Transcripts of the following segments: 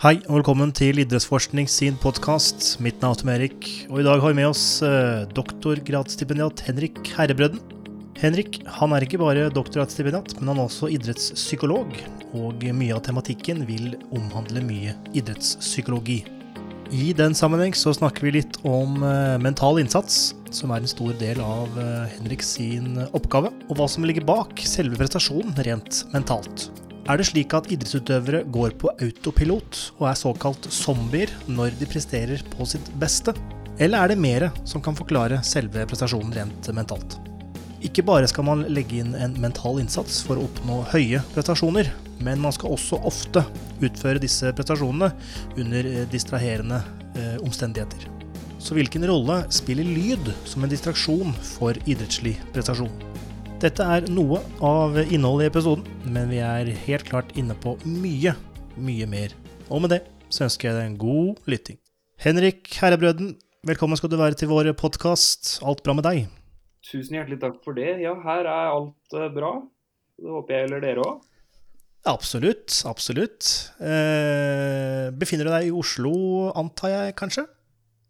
Hei og velkommen til Idrettsforskning sin podkast. Mitt navn er Tom Erik, og i dag har vi med oss eh, doktorgradsstipendiat Henrik Herrebrødden. Henrik han er ikke bare doktorgradsstipendiat, men han er også idrettspsykolog. Og mye av tematikken vil omhandle mye idrettspsykologi. I den sammenheng så snakker vi litt om eh, mental innsats, som er en stor del av eh, Henrik sin oppgave, og hva som ligger bak selve prestasjonen rent mentalt. Er det slik at idrettsutøvere går på autopilot og er såkalt zombier når de presterer på sitt beste? Eller er det mer som kan forklare selve prestasjonen rent mentalt? Ikke bare skal man legge inn en mental innsats for å oppnå høye prestasjoner, men man skal også ofte utføre disse prestasjonene under eh, distraherende eh, omstendigheter. Så hvilken rolle spiller lyd som en distraksjon for idrettslig prestasjon? Dette er noe av innholdet i episoden, men vi er helt klart inne på mye, mye mer. Og med det så ønsker jeg deg en god lytting. Henrik Herrebrøden, velkommen skal du være til vår podkast. Alt bra med deg? Tusen hjertelig takk for det. Ja, her er alt uh, bra. Det håper jeg gjelder dere òg. Absolutt. Absolutt. Eh, befinner du deg i Oslo, antar jeg kanskje?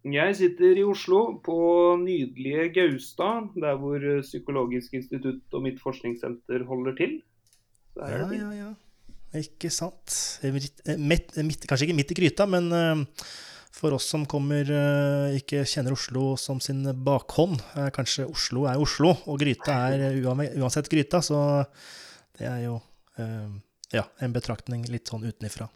Jeg sitter i Oslo, på nydelige Gaustad, der hvor Psykologisk institutt og mitt forskningssenter holder til. ja, ja, ja. Ikke sant. Midt, midt, kanskje ikke midt i gryta, men for oss som kommer ikke kjenner Oslo som sin bakhånd, kanskje Oslo er Oslo, og gryta er uansett gryta, så det er jo ja, en betraktning litt sånn utenifra.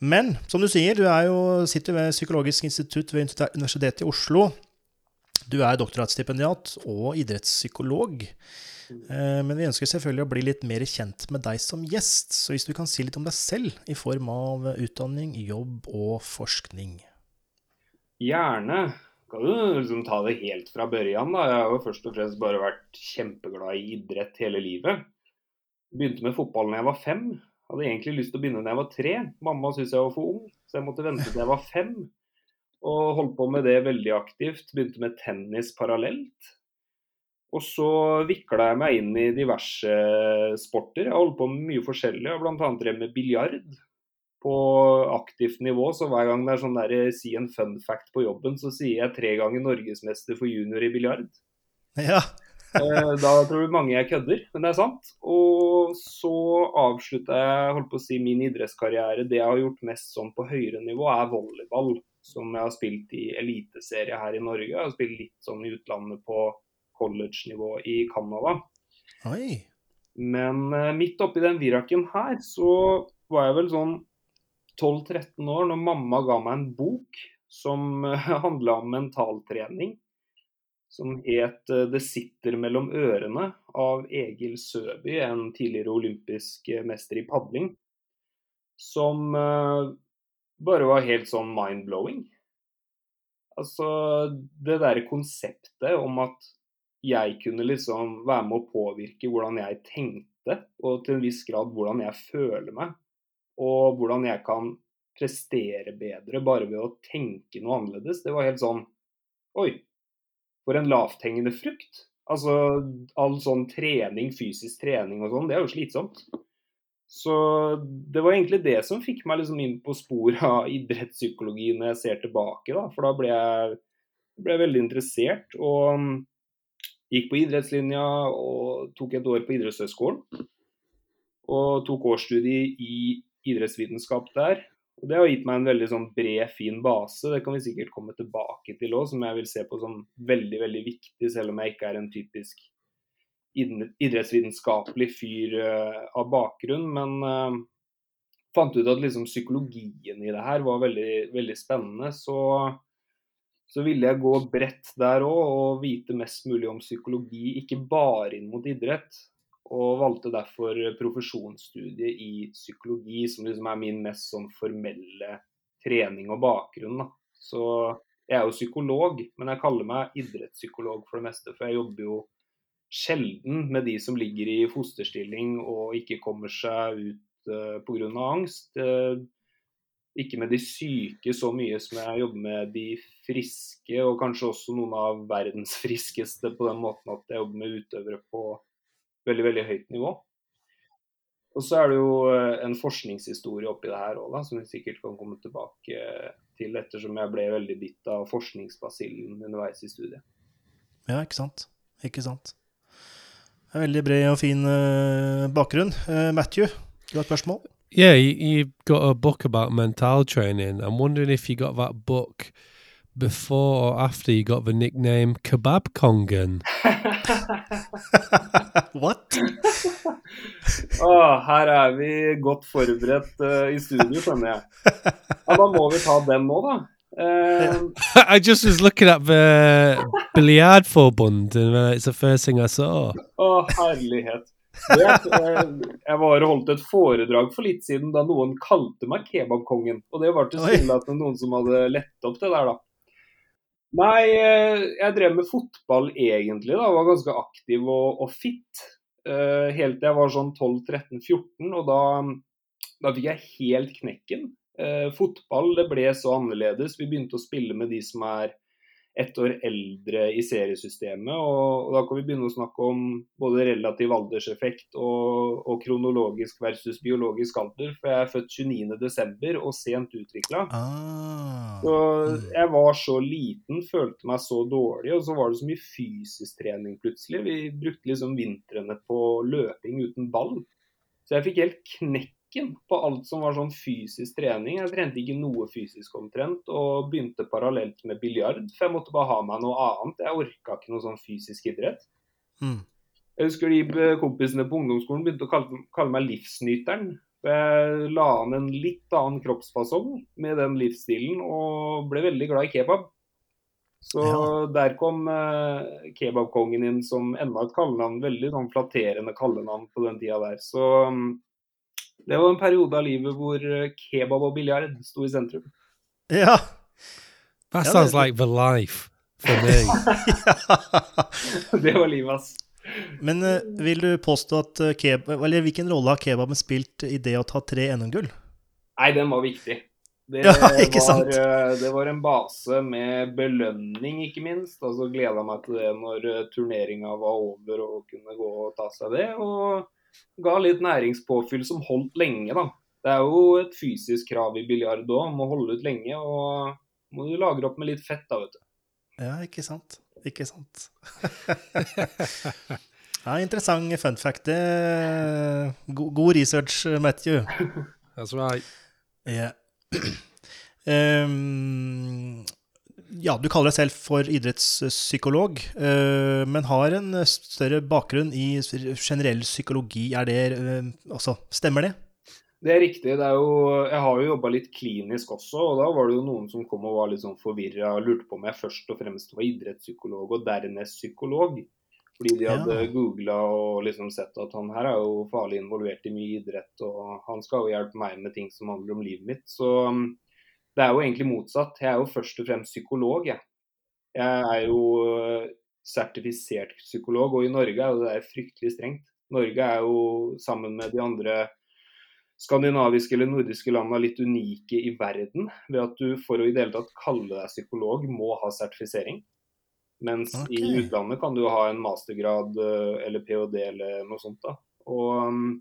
Men som du sier, du jo, sitter ved Psykologisk institutt ved Universitetet i Oslo. Du er doktorgradsstipendiat og idrettspsykolog. Eh, men vi ønsker selvfølgelig å bli litt mer kjent med deg som gjest. Så hvis du kan si litt om deg selv i form av utdanning, jobb og forskning? Gjerne. Kan du liksom ta det helt fra børjan, da. Jeg har jo først og fremst bare vært kjempeglad i idrett hele livet. Begynte med fotball da jeg var fem. Hadde egentlig lyst til å begynne da jeg var tre. Mamma syntes jeg var for ung, så jeg måtte vente til jeg var fem. Og holdt på med det veldig aktivt. Begynte med tennis parallelt. Og så vikla jeg meg inn i diverse sporter. Jeg holdt på med mye forskjellig. Jeg har bl.a. drevet med biljard på aktivt nivå. Så hver gang det er sånn der, si en fun fact på jobben, så sier jeg tre ganger norgesmester for junior i biljard. Ja. Eh, da tror mange jeg kødder, men det er sant. Og så avslutta jeg holdt på å si, min idrettskarriere. Det jeg har gjort mest sånn på høyere nivå, er volleyball. Som jeg har spilt i eliteserie her i Norge. Jeg har spilt litt sånn i utlandet på college-nivå i Canada. Men uh, midt oppi den viraken her, så var jeg vel sånn 12-13 år når mamma ga meg en bok som uh, handla om mentaltrening som het eh, 'Det sitter mellom ørene' av Egil Søby, en tidligere olympisk eh, mester i padling. Som uh, bare var helt sånn mind-blowing. Altså det derre konseptet om at jeg kunne liksom være med å påvirke hvordan jeg tenkte, og til en viss grad hvordan jeg føler meg, og hvordan jeg kan prestere bedre bare ved å tenke noe annerledes, det var helt sånn Oi, for en lavthengende frukt. Altså all sånn trening, fysisk trening og sånn, det er jo slitsomt. Så det var egentlig det som fikk meg liksom inn på sporet av idrettspsykologi når jeg ser tilbake, da. For da ble jeg, ble jeg veldig interessert. Og um, gikk på idrettslinja og tok et år på idrettshøyskolen. Og tok årsstudie i idrettsvitenskap der. Det har gitt meg en veldig sånn bred, fin base. Det kan vi sikkert komme tilbake til òg, som jeg vil se på som veldig veldig viktig, selv om jeg ikke er en typisk idrettsvitenskapelig fyr uh, av bakgrunn. Men uh, fant ut at liksom psykologien i det her var veldig, veldig spennende. Så, så ville jeg gå bredt der òg, og vite mest mulig om psykologi, ikke bare inn mot idrett og valgte derfor profesjonsstudiet i psykologi, som liksom er min mest sånn formelle trening og bakgrunn. Da. Så jeg er jo psykolog, men jeg kaller meg idrettspsykolog for det meste. For jeg jobber jo sjelden med de som ligger i fosterstilling og ikke kommer seg ut uh, eh, pga. angst. Uh, ikke med de syke så mye som jeg jobber med de friske, og kanskje også noen av verdens friskeste, på den måten at jeg jobber med utøvere på veldig, veldig høyt nivå. Og så er det jo eh, en forskningshistorie oppi det her òg, som vi sikkert kan komme tilbake til, ettersom jeg ble veldig bitt av forskningsbasillen underveis i studiet. Ja, ikke sant. Ikke sant. Det er veldig bred og fin uh, bakgrunn. Matthew, du har et spørsmål? Yeah, you, you've got a book about mental training. I'm wondering if you got that book before or after you got the nickname Kebab Kongen. What? oh, her er vi godt forberedt uh, i studio, skjønner jeg. Ja, Da må vi ta den nå, da. Uh, I just was looking at the Billiard Forbund, and uh, it's the first thing I saw. Å, herlighet. Det, eh, jeg var og holdt et foredrag for litt siden da noen kalte meg kebabkongen. Og det var til stille at noen som hadde lett opp det der, da. Nei, eh, jeg drev med fotball egentlig, da. Var ganske aktiv og, og fit. Uh, helt til jeg var sånn 12-13-14, og da, da, fikk jeg helt knekken. Uh, fotball det ble så annerledes. Vi begynte å spille med de som er ett år eldre i seriesystemet. Og, og, da kan vi begynne å snakke om både relativ alderseffekt og, og kronologisk versus biologisk alder. For jeg er født 29.12. og sent utvikla. Ah. Så jeg var så liten, følte meg så dårlig, og så var det så mye fysisk trening plutselig. Vi brukte liksom vintrene på løping uten ball. Så jeg fikk helt knekk på alt som var sånn fysisk trening. Jeg trente ikke noe fysisk omtrent, og begynte parallelt med biljard. For jeg måtte bare ha meg noe annet. Jeg orka ikke noe sånn fysisk idrett. Mm. Jeg husker de kompisene på ungdomsskolen begynte å kalle, kalle meg livsnyteren. Jeg la an en litt annen kroppsfasong med den livsstilen, og ble veldig glad i kebab. Så ja. der kom uh, kebabkongen inn som enda et kallenavn. Veldig sånn flatterende kallenavn på den tida der. Så um, det var en periode av livet hvor eh, kebab og biljard sto i sentrum. Ja. That ja, sounds det... like the life for me. det var livet, ass. Men uh, vil du påstå at uh, kebab Eller hvilken rolle har kebaben spilt i det å ta tre NM-gull? Nei, den var viktig. Det, ja, ikke sant? Var, uh, det var en base med belønning, ikke minst. Altså gleda meg til det når turneringa var over og kunne gå og ta seg det. Og ga litt næringspåfyll som holdt lenge, da. Det er jo et fysisk krav i biljard òg, må holde ut lenge. Og må du lagre opp med litt fett, da, vet du. Ja, ikke sant. Ikke sant. ja, interessant fun fact. Det god, god research, Matthew. That's right. Yeah. um, ja, du kaller deg selv for idrettspsykolog, uh, men har en større bakgrunn i generell psykologi. Er det uh, Altså, stemmer det? Det er riktig. Det er jo, jeg har jo jobba litt klinisk også, og da var det jo noen som kom og var litt sånn forvirra og lurte på om jeg først og fremst var idrettspsykolog og dernest psykolog. Fordi de hadde ja. googla og liksom sett at han her er jo farlig involvert i mye idrett, og han skal jo hjelpe meg med ting som handler om livet mitt. Så det er jo egentlig motsatt. Jeg er jo først og fremst psykolog, jeg. Jeg er jo øh, sertifisert psykolog, og i Norge er det fryktelig strengt. Norge er jo sammen med de andre skandinaviske eller nordiske landene litt unike i verden ved at du for å i det hele tatt kalle deg psykolog må ha sertifisering. Mens okay. i utlandet kan du ha en mastergrad øh, eller ph.d. eller noe sånt. da. Og,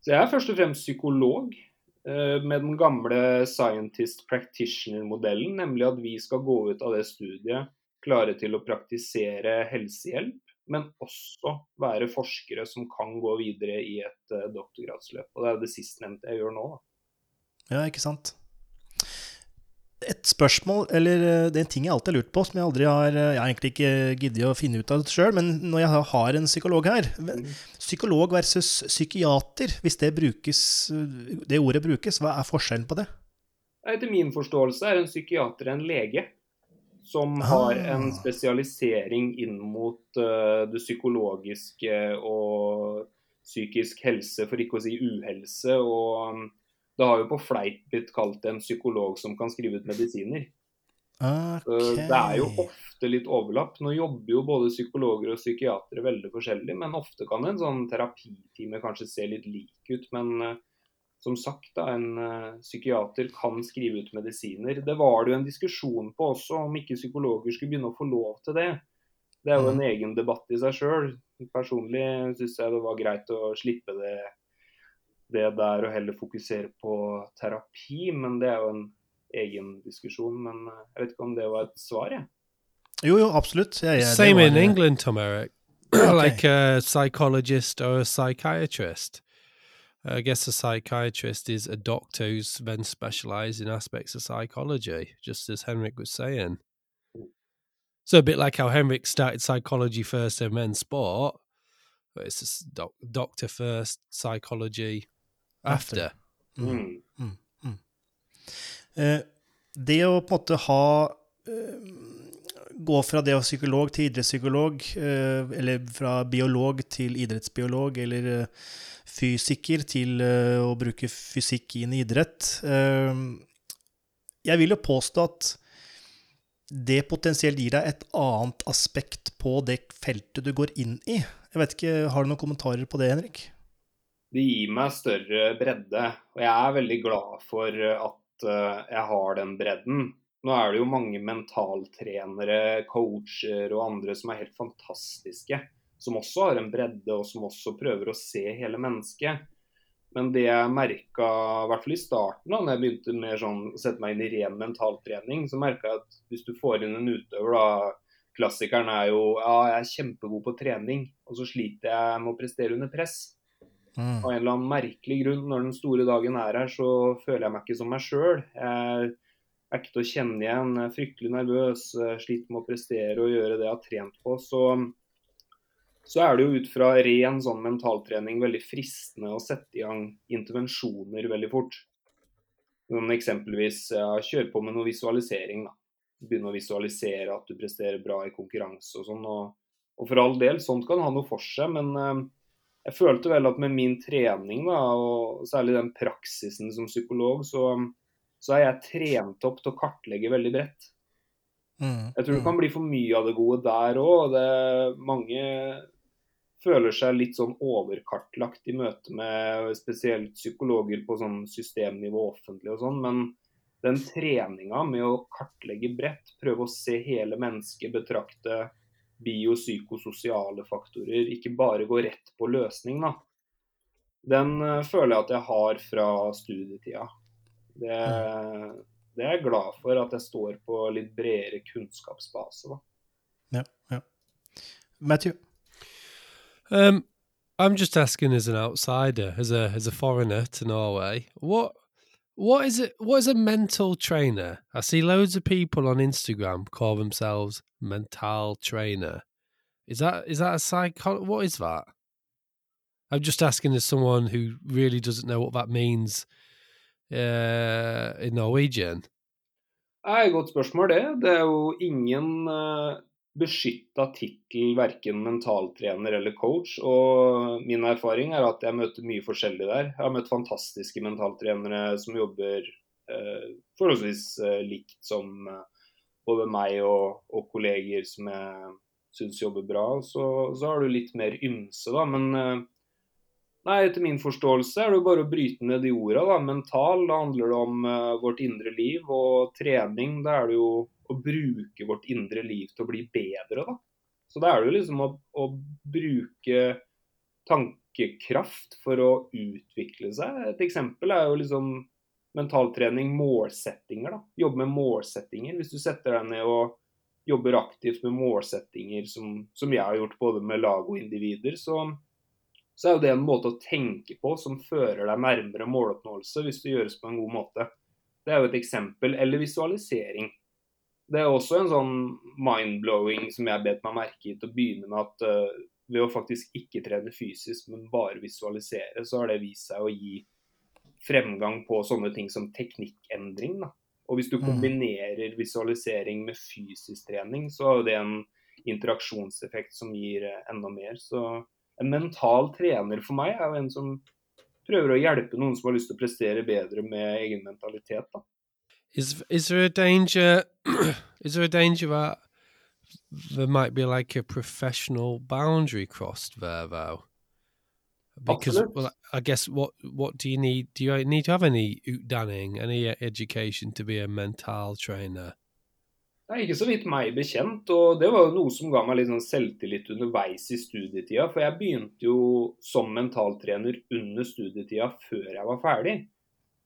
så jeg er først og fremst psykolog. Eh, med den gamle scientist practitioner-modellen, nemlig at vi skal gå ut av det studiet klare til å praktisere helsehjelp, men også være forskere som kan gå videre i et uh, doktorgradsløp. Og Det er det sistnevnte jeg gjør nå. Ja, ikke sant et spørsmål, eller eh, det er en ting jeg alltid har lurt på, som jeg aldri har Jeg har egentlig ikke giddet å finne ut av det sjøl, men når jeg har en psykolog her Psykolog versus psykiater, hvis det, brukes, det ordet brukes, hva er forskjellen på det? Etter min forståelse er en psykiater en lege som har ah. en spesialisering inn mot uh, det psykologiske og psykisk helse, for ikke å si uhelse. og det har jo på fleip blitt kalt en psykolog som kan skrive ut medisiner. Okay. Det er jo ofte litt overlapp. Nå jobber jo både psykologer og psykiatere veldig forskjellig, men ofte kan en sånn terapitime kanskje se litt lik ut. Men uh, som sagt, da, en uh, psykiater kan skrive ut medisiner. Det var det jo en diskusjon på også, om ikke psykologer skulle begynne å få lov til det. Det er jo en egen debatt i seg sjøl. Personlig syns jeg det var greit å slippe det det der og heller fokusere på terapi. Men det er jo en egen diskusjon. Men eh, jeg vet ikke om det var et svar, jeg. Jo, jo, absolutt. Jeg, jeg, det Same in England, Tom Eric. Okay. like a psychologist or a psychiatrist. I guess a psychiatrist is a doctor who's then specialised in aspects of psychology, just as Henrik was saying. So a bit like how Henrik started psychology first and then sport, but it's just doc- doctor first, psychology After. after. Mm. Eh, det å på en måte ha eh, Gå fra det å være psykolog til idrettspsykolog, eh, eller fra biolog til idrettsbiolog, eller eh, fysiker til eh, å bruke fysikk inn i idrett eh, Jeg vil jo påstå at det potensielt gir deg et annet aspekt på det feltet du går inn i. Jeg vet ikke, Har du noen kommentarer på det, Henrik? Det gir meg større bredde, og jeg er veldig glad for at eh, jeg har den bredden. Nå er det jo mange mentaltrenere, coacher og andre som er helt fantastiske. Som også har en bredde, og som også prøver å se hele mennesket. Men det jeg merka, i hvert fall i starten, da når jeg begynte med sånn, å sette meg inn i ren mentaltrening, så merka jeg at hvis du får inn en utøver, da Klassikeren er jo ja, jeg er kjempegod på trening, og så sliter jeg med å prestere under press. Mm. Av en eller annen merkelig grunn, når den store dagen er her, så føler jeg meg ikke som meg sjøl. Jeg er ikke til å kjenne igjen. Jeg er fryktelig nervøs, sliter med å prestere og gjøre det jeg har trent på. Så, så er det jo ut fra ren sånn mentaltrening veldig fristende å sette i gang intervensjoner veldig fort. Sånn eksempelvis ja, kjøre på med noe visualisering. da. Begynne å visualisere at du presterer bra i konkurranse og sånn. Og, og for all del, sånt kan ha noe for seg, men eh, jeg følte vel at med min trening, da, og særlig den praksisen som psykolog, så, så er jeg trent opp til å kartlegge veldig bredt. Mm. Jeg tror det kan bli for mye av det gode der òg. Mange føler seg litt sånn overkartlagt i møte med spesielt psykologer på sånn systemnivå offentlig og sånn. Men den treninga med å kartlegge bredt, prøve å se hele mennesket, betrakte biopsykososiale faktorer, ikke bare gå rett på løsning, da. Den eh, føler jeg at jeg har fra studietida. Det, det er jeg glad for, at jeg står på litt bredere kunnskapsbase. da. Ja, ja. Matthew? Um, I'm just asking as an outsider, as a as a foreigner to Norway, what what is it? What is a mental trainer? I see loads of people on Instagram call themselves mental trainer. Is that is that a psycho? What is that? I'm just asking as someone who really doesn't know what that means uh, in Norwegian. Det er et godt spørsmål, det. Det er jo ingen uh, beskytta tittel, verken mentaltrener eller coach. Og min erfaring er at jeg møter mye forskjellig der. Jeg har møtt fantastiske mentaltrenere som jobber eh, forholdsvis eh, likt som eh, både meg og, og kolleger som jeg syns jobber bra. Så, så har du litt mer ymse, da. Men eh, Nei, etter min forståelse er det jo bare å bryte ned de orda. Da. Mental, da handler det om eh, vårt indre liv. Og trening, da er det jo å bruke vårt indre liv til å bli bedre, da. Så da er det jo liksom å, å bruke tankekraft for å utvikle seg. Et eksempel er jo liksom mentaltrening, målsettinger, da. Jobbe med målsettinger. Hvis du setter deg ned og jobber aktivt med målsettinger, som, som jeg har gjort både med lag og individer, så så er jo det en måte å tenke på som fører deg nærmere måloppnåelse, hvis det gjøres på en god måte. Det er jo et eksempel. Eller visualisering. Det er også en sånn mind-blowing som jeg bet meg merke i til å begynne med at uh, ved å faktisk ikke trene fysisk, men bare visualisere, så har det vist seg å gi fremgang på sånne ting som teknikkendring. Da. Og hvis du kombinerer visualisering med fysisk trening, så er det en interaksjonseffekt som gir uh, enda mer. Så en mental trener for meg er jo en som prøver å hjelpe noen som har lyst til å prestere bedre med egen mentalitet. Da. Is is there a danger? is there a danger that there might be like a professional boundary crossed there, though? Because well, I guess what what do you need? Do you need to have any utdanning, any education to be a mental trainer? Er ikke så vidt meg bekjent, og det var jo noe som ga meg litt sånn selvtillit underveis i studietida. For jeg begynte jo som mentaltrener under studietida før jeg var ferdig.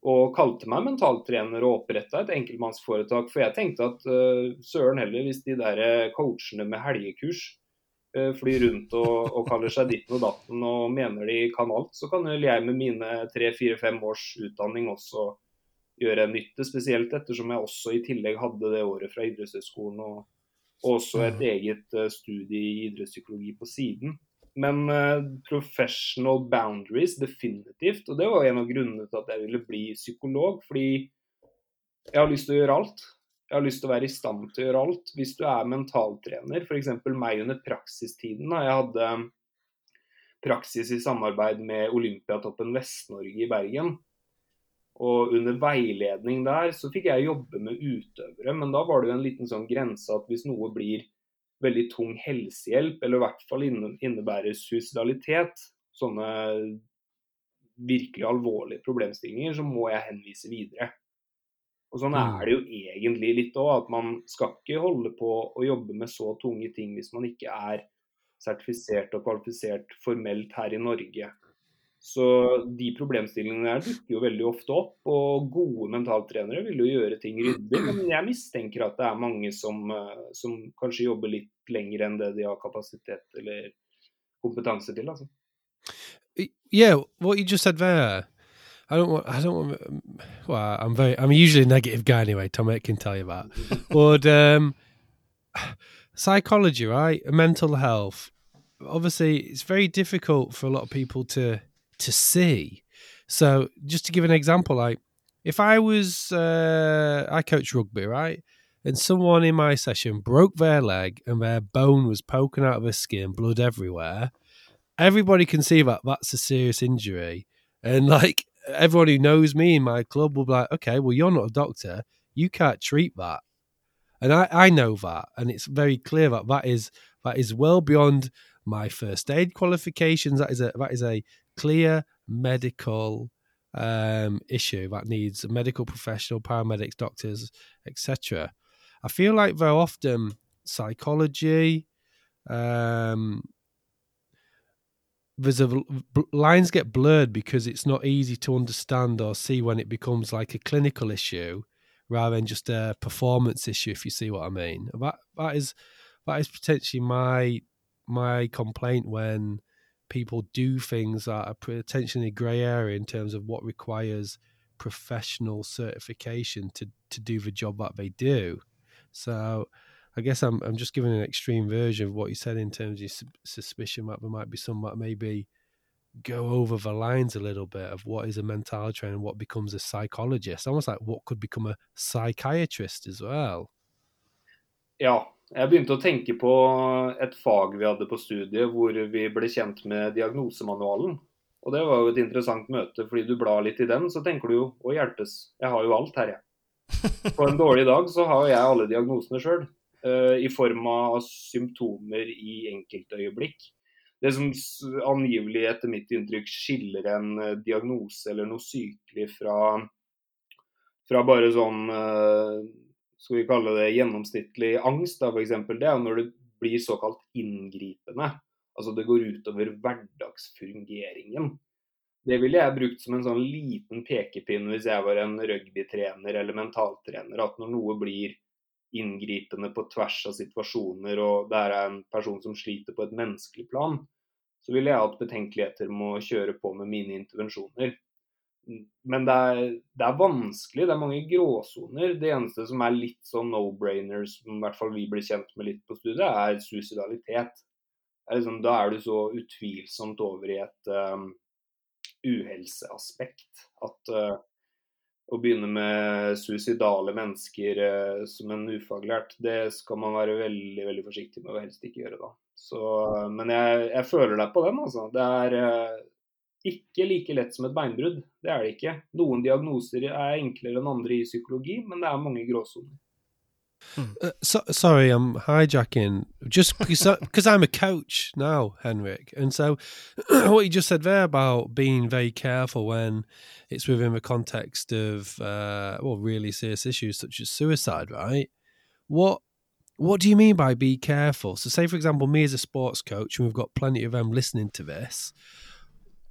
Og kalte meg mentaltrener og oppretta et enkeltmannsforetak. For jeg tenkte at uh, søren heller, hvis de der coachene med helgekurs uh, flyr rundt og, og, kaller seg ditten og datten og mener de kan alt, så kan vel jeg med mine tre-fire-fem års utdanning også gjøre nytte. Spesielt ettersom jeg også i tillegg hadde det året fra idrettshøyskolen og, og også et mm. eget uh, studie i idrettspsykologi på siden. Men uh, professional boundaries, definitivt. Og det var en av grunnene til at jeg ville bli psykolog. Fordi jeg har lyst til å gjøre alt. Jeg har lyst til å være i stand til å gjøre alt. Hvis du er mentaltrener, f.eks. meg under praksistiden. Jeg hadde praksis i samarbeid med Olympiatoppen Vest-Norge i Bergen. Og under veiledning der så fikk jeg jobbe med utøvere, men da var det jo en liten sånn grense at hvis noe blir veldig tung helsehjelp, eller i hvert fall innebærer suicidalitet, sånne virkelig alvorlige problemstillinger, så må jeg henvise videre. Og Sånn er mm. det jo egentlig litt òg, at man skal ikke holde på å jobbe med så tunge ting hvis man ikke er sertifisert og kvalifisert formelt her i Norge. Så de problemstillingene der dukker jo veldig ofte opp. Og gode mentaltrenere vil jo gjøre ting ryddig. Men jeg mistenker at det er mange som, eh, som kanskje jobber litt lenger enn det de har kapasitet eller kompetanse til. altså. Yeah, what you just said there. I don't want. I don't want. Well, I'm very. I'm usually a negative guy anyway. Tom can tell you that. but um, psychology, right? Mental health. Obviously, it's very difficult for a lot of people to to see. So just to give an example, like if I was uh, I coach rugby, right? And someone in my session broke their leg and their bone was poking out of their skin, blood everywhere. Everybody can see that that's a serious injury. And like everyone who knows me in my club will be like, okay, well, you're not a doctor. You can't treat that. And I, I know that. And it's very clear that that is that is well beyond my first aid qualifications. That is a that is a clear medical um, issue that needs a medical professional, paramedics, doctors, etc. I feel like very often psychology, um, there's a lines get blurred because it's not easy to understand or see when it becomes like a clinical issue rather than just a performance issue. If you see what I mean, that that is that is potentially my my complaint when people do things that are potentially grey area in terms of what requires professional certification to to do the job that they do. So I guess I'm I'm just giving an extreme version of what you said in terms of suspicion that there might be some that maybe go over the lines a little bit of what is a mental trainer and what becomes a psychologist, almost like what could become a psychiatrist as well. Yeah, Jeg begynte å tenke på et fag vi hadde på studiet hvor vi ble kjent med diagnosemanualen. Og det var jo et interessant møte, fordi du blar litt i den, så tenker du jo å hjelpes, jeg har jo alt her, jeg. På en dårlig dag så har jeg alle diagnosene sjøl, uh, eh, i form av symptomer i enkeltøyeblikk. Det som angivelig etter mitt inntrykk skiller en uh, diagnose eller noe sykelig fra, fra bare sånn uh, skal vi kalle det gjennomsnittlig angst, da, for eksempel, det er når det blir såkalt inngripende. Altså det går utover hverdagsfungeringen. Det ville jeg brukt som en sånn liten pekepinn hvis jeg var en rugbytrener eller mentaltrener. At når noe blir inngripende på tvers av situasjoner, og det er en person som sliter på et menneskelig plan, så ville jeg hatt betenkeligheter med å kjøre på med mine intervensjoner. Men det er, det er, vanskelig, det er mange gråsoner. Det eneste som er litt sånn no-brainer, som i hvert fall vi blir kjent med litt på studiet, er suicidalitet. Er liksom, da er du så utvilsomt over i et um, uhelseaspekt at uh, å begynne med suicidale mennesker uh, som en ufaglært, det skal man være veldig veldig forsiktig med å helst ikke gjøre da. Så, uh, men jeg, jeg, føler deg på den, altså. Det er ikke like lett som et beinbrudd. Det er det ikke. Noen diagnoser er enklere enn andre i psykologi, men det er mange gråsoner. Hmm. Uh, so, sorry, I'm hijacking just because I'm a coach now, Henrik. And so, what you just said there about being very careful when it's within the context of, uh, well, really serious issues such as suicide, right? What what do you mean by be careful? So, say for example, me as a sports coach, and we've got plenty of them listening to this.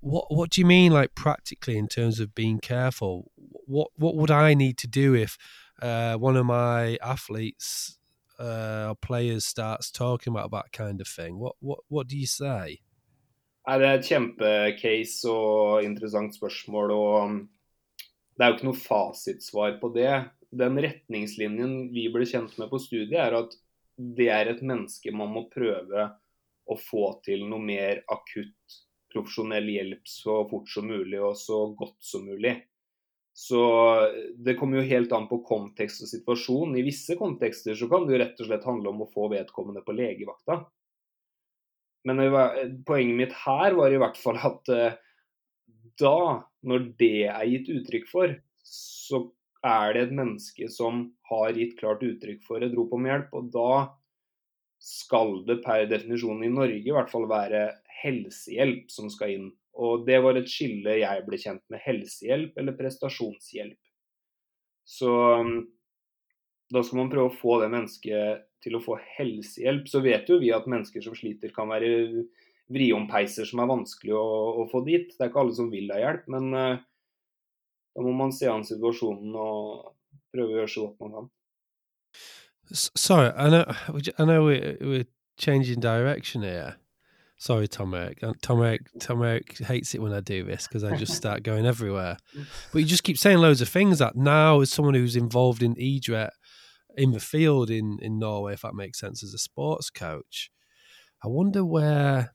What what do you mean, like practically, in terms of being careful? What what would I need to do if uh, one of my athletes uh, players starts talking about that kind of thing? What what what do you say? Nei, Det er et kjempecase og interessant spørsmål. og Det er jo ikke noe fasitsvar på det. Den retningslinjen vi ble kjent med på studiet, er at det er et menneske man må prøve å få til noe mer akutt profesjonell hjelp så fort som mulig og så godt som mulig. Så det kommer jo helt an på kontekst og situasjon. I visse kontekster så kan det jo rett og slett handle om å få vedkommende på legevakta. Men poenget mitt her var i hvert fall at eh, da, når det er gitt uttrykk for, så er det et menneske som har gitt klart uttrykk for et rop om hjelp. Og da skal det per definisjon i Norge i hvert fall være helsehjelp som skal inn. Og det var et skille jeg ble kjent med. Helsehjelp eller prestasjonshjelp. Så um, da skal man prøve å få det mennesket til å få helsehjelp. Så vet jo vi at mennesker som sliter, kan være vriompeiser som er vanskelig å, å, få dit. Det er ikke alle som vil ha hjelp, men uh, da må man se an situasjonen og prøve å gjøre så godt man kan. Sorry, I know, I know we, we're changing direction here. Sorry, Tom Eric. Tom Eric. Tom Eric hates it when I do this because I just start going everywhere. But you just keep saying loads of things. That now, as someone who's involved in idret in the field in in Norway, if that makes sense, as a sports coach, I wonder where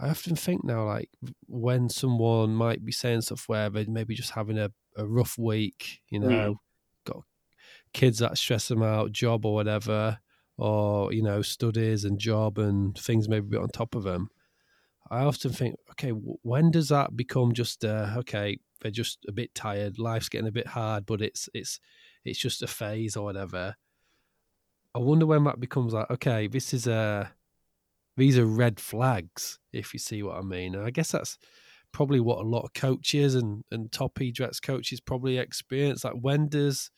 I often think now, like when someone might be saying stuff where they're maybe just having a, a rough week, you know, mm. Kids that stress them out, job or whatever, or, you know, studies and job and things maybe on top of them. I often think, okay, when does that become just, uh, okay, they're just a bit tired, life's getting a bit hard, but it's, it's, it's just a phase or whatever. I wonder when that becomes like, okay, this is a, these are red flags, if you see what I mean. And I guess that's probably what a lot of coaches and, and top eDrets coaches probably experience. Like, when does,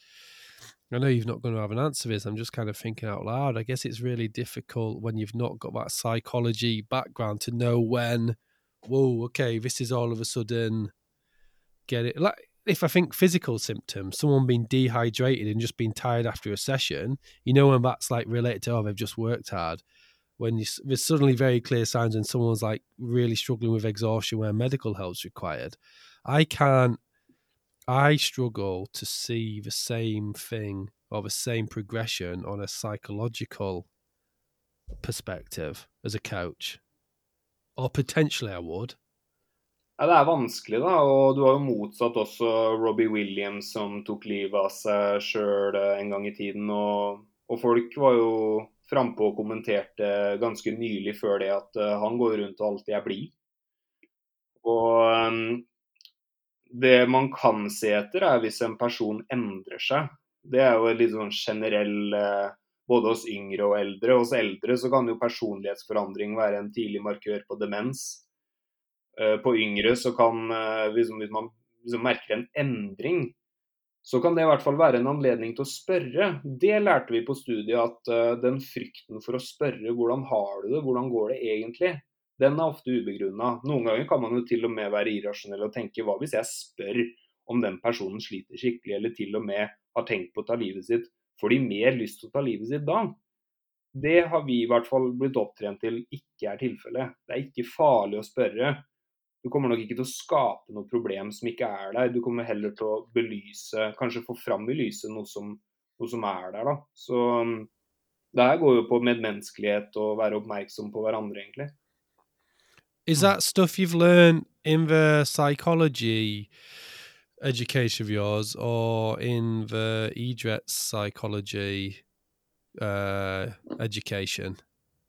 I know you've not going to have an answer this, I'm just kind of thinking out loud. I guess it's really difficult when you've not got that psychology background to know when, whoa, okay, this is all of a sudden get it. Like, if I think physical symptoms, someone being dehydrated and just being tired after a session, you know when that's like related to oh they've just worked hard when you, there's suddenly very clear signs when someone's like really struggling with exhaustion where medical help's required. I can't, I struggle to see the same thing or the same progression on a psychological perspective as a coach. Or potentially I would. Ja, Det er vanskelig, da. Og du har jo motsatt også Robbie Williams, som tok livet av seg sjøl eh, en gang i tiden. Og, og folk var jo frampå og kommenterte ganske nylig før det at uh, han går rundt og alltid er blid. Og um, det man kan se etter, er hvis en person endrer seg. Det er jo litt sånn generell uh, både hos yngre og eldre. Hos eldre så kan jo personlighetsforandring være en tidlig markør på demens. Uh, på yngre så kan, hvis, hvis man merker en endring, så kan det i hvert fall være en anledning til å spørre. Det lærte vi på studiet, at den frykten for å spørre hvordan har du det, hvordan går det egentlig, den er ofte ubegrunna. Noen ganger kan man jo til og med være irrasjonell og tenke hva hvis jeg spør om den personen sliter skikkelig, eller til og med har tenkt på å ta livet sitt, får de mer lyst til å ta livet sitt da? Det har vi i hvert fall blitt opptrent til ikke er tilfellet. Det er ikke farlig å spørre. Du kommer nok ikke til å skape noe problem som ikke er der. Du kommer heller til å belyse, kanskje få fram i lyset noe som, noe som er der. da. Så um, det her går jo på medmenneskelighet og være oppmerksom på hverandre, egentlig. Is that stuff you've learned in the psychology education of yours or in the idrett psychology uh, education?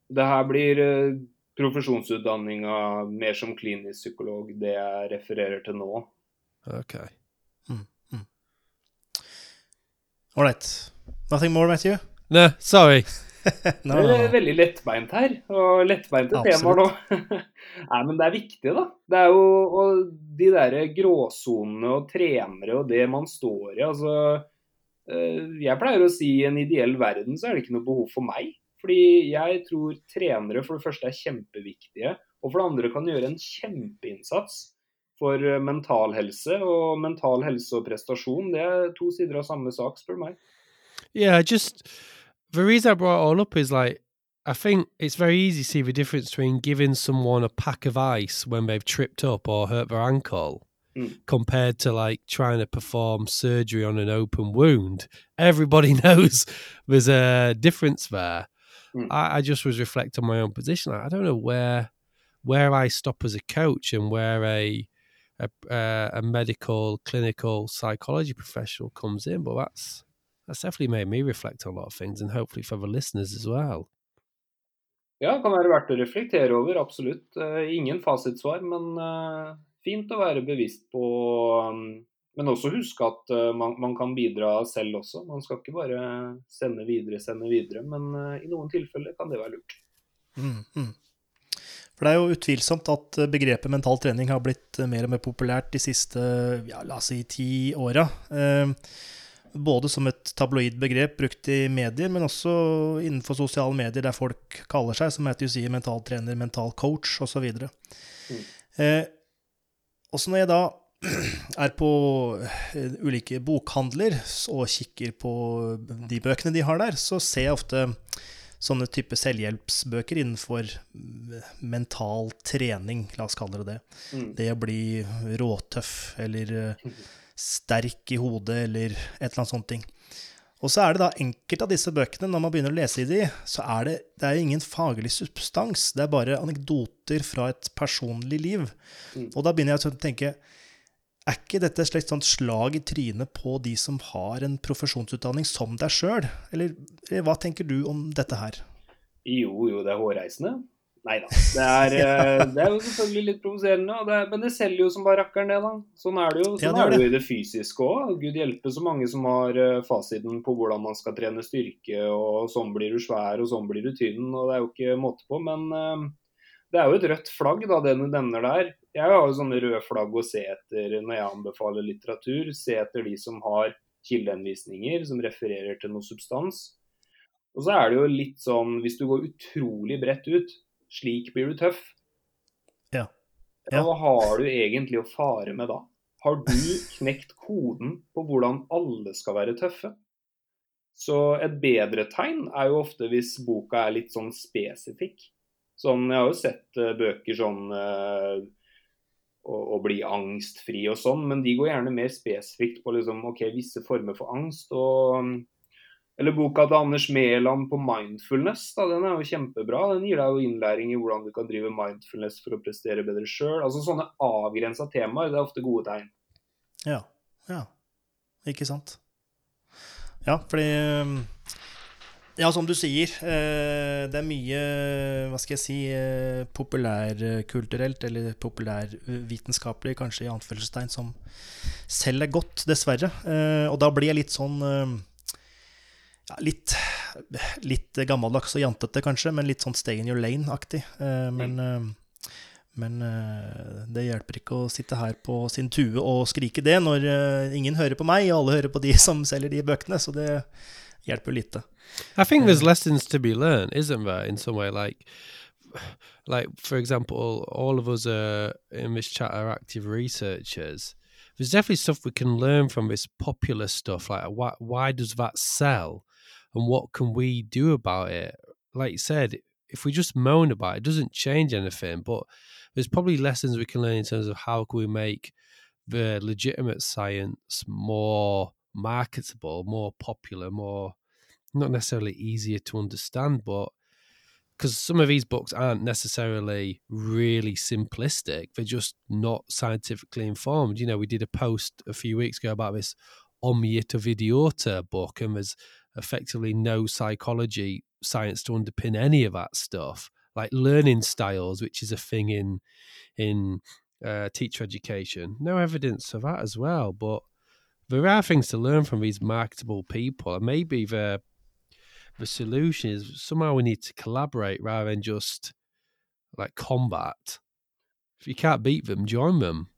Det her blir uh, profesjonsutdanninga mer som klinisk psykolog, det jeg refererer til nå. Ok. Mm. Mm. All right. Nothing more, Matthew? No, sorry. no, Det er veldig lettbeint her, og lettbeinte temaer nå. Nei, men det er viktig, da. Det er jo og de derre gråsonene og trenere og det man står i. altså Eh, jeg pleier å si i en ideell verden så er det ikke noe behov for meg. Fordi jeg tror trenere for det første er kjempeviktige, og for det andre kan gjøre en kjempeinnsats for eh, mental helse. Og mental helse og prestasjon, det er to sider av samme sak, spør du meg. Yeah, just the reason I brought it all up is like I think it's very easy to see the difference between giving someone a pack of ice when they've tripped up or hurt their ankle Mm. compared to like trying to perform surgery on an open wound. Everybody knows there's a difference there. Mm. I, I just was reflecting on my own position. I don't know where where I stop as a coach and where a a, uh, a medical clinical psychology professional comes in, but that's that's definitely made me reflect on a lot of things, and hopefully for the listeners as well. Ja, det kan være verdt å reflektere over, absolutt. Eh, ingen fasitsvar, men eh, fint å være bevisst på um, Men også huske at eh, man, man kan bidra selv også. Man skal ikke bare sende videre, sende videre. Men i noen tilfeller kan det være lurt. Mm, mm. For det er jo utvilsomt at begrepet mental trening har blitt mer og mer populært de siste ja, la oss si ti åra. Eh, både som et tabloid begrep brukt i medier, men også innenfor sosiale medier der folk kaller seg, som heter jo sier mentaltrener, mental coach osv. Mm. Eh, også når jeg da er på eh, ulike bokhandler og kikker på de bøkene de har der, så ser jeg ofte sånne type selvhjelpsbøker innenfor mental trening, la oss kalle det det. Mm. Det å bli råtøff eller eh, sterk i hodet eller et eller annet sånt ting. Og så er det da enkelte av disse bøkene, når man begynner å lese i de, så er det, det er ingen faglig substans. Det er bare anekdoter fra et personlig liv. Mm. Og da begynner jeg å tenke er ikke dette et slags slag i trynet på de som har en profesjonsutdanning som deg sjøl? Eller, eller hva tenker du om dette her? Jo, jo, det er hårreisende. Nei da. Det eh, det er jo selvfølgelig litt provoserende, det er- men det selger jo som bare rakkeren, det, da. Sånn er det jo. Ja, Sånn det er er det jo i det fysiske òg. Gud hjelpe så mange som har eh, fasiten på hvordan man skal trene styrke, og sånn blir du svær, og sånn blir du tynn, og det er jo ikke måte på. Men eh, det er jo et rødt flagg, da, det du nevner der. Jeg har jo sånne røde flagg å se etter når jeg anbefaler litteratur. Se etter de som har kildehenvisninger, som refererer til noe substans. Og så er det jo litt sånn, hvis du går utrolig bredt ut, slik blir du tøff. Ja. Ja. Hva har du egentlig å fare med da? Har du knekt koden på hvordan alle skal være tøffe? Så et bedre tegn er jo ofte hvis boka er litt sånn spesifikk. Sånn, jeg har jo sett eh, bøker sånn å, å bli angstfri og sånn, men de går gjerne mer spesifikt på liksom, ok, visse former for angst. og eller boka til Anders Mæland på mindfulness, da, den er jo kjempebra. Den gir deg jo innlæring i hvordan du kan drive mindfulness for å prestere bedre sjøl. Altså, sånne avgrensa temaer, det er ofte gode tegn. Ja. Ja. Ikke sant. Ja, fordi um, Ja, som du sier, eh, det er mye, hva skal jeg si, eh, populærkulturelt, eller populærvitenskapelig, kanskje i anførselstegn, som selv er godt, dessverre. Eh, Og da blir jeg litt sånn eh, ja, litt, litt gammeldags og jantete, kanskje, men litt sånn stay in your lane-aktig. Eh, Men, mm. men eh, det hjelper ikke å sitte her på sin tue og skrike det når eh, ingen hører på meg, og alle hører på de som selger de bøkene, så det hjelper lite. I think there's lessons to be learned, isn't there? In some way, like, like for example, all of us are, in this chat are active researchers. There's definitely stuff we can learn from this popular stuff. Like, why why does that sell, and what can we do about it? Like you said, if we just moan about it, it doesn't change anything. But there's probably lessons we can learn in terms of how can we make the legitimate science more marketable, more popular, more not necessarily easier to understand, but because some of these books aren't necessarily really simplistic, they're just not scientifically informed. You know, we did a post a few weeks ago about this Omniata Videota book, and there's effectively no psychology science to underpin any of that stuff, like learning styles, which is a thing in in uh, teacher education. No evidence of that as well, but there are things to learn from these marketable people, and maybe the the solution is somehow we need to collaborate rather than just like combat. If you can't beat them, join them.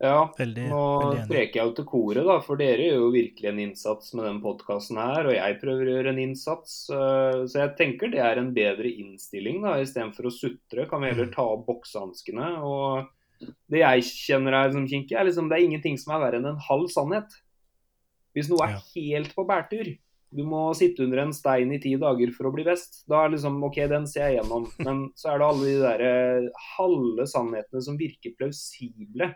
Ja. Veldig, nå veldig enig. jeg jo til koret, da, for dere gjør jo virkelig en innsats med den podkasten her, og jeg prøver å gjøre en innsats. eh, Så jeg tenker det er en bedre innstilling, da, istedenfor å sutre. Kan vi heller Mm. ta opp boksehanskene. Og det jeg kjenner her som kinkig, er liksom det er ingenting som er verre enn en halv sannhet. Hvis noe er helt på bærtur, du må sitte under en stein i ti dager for å bli best, da er liksom OK, den ser jeg gjennom. Men så er det alle de der eh, halve sannhetene som virker plausible.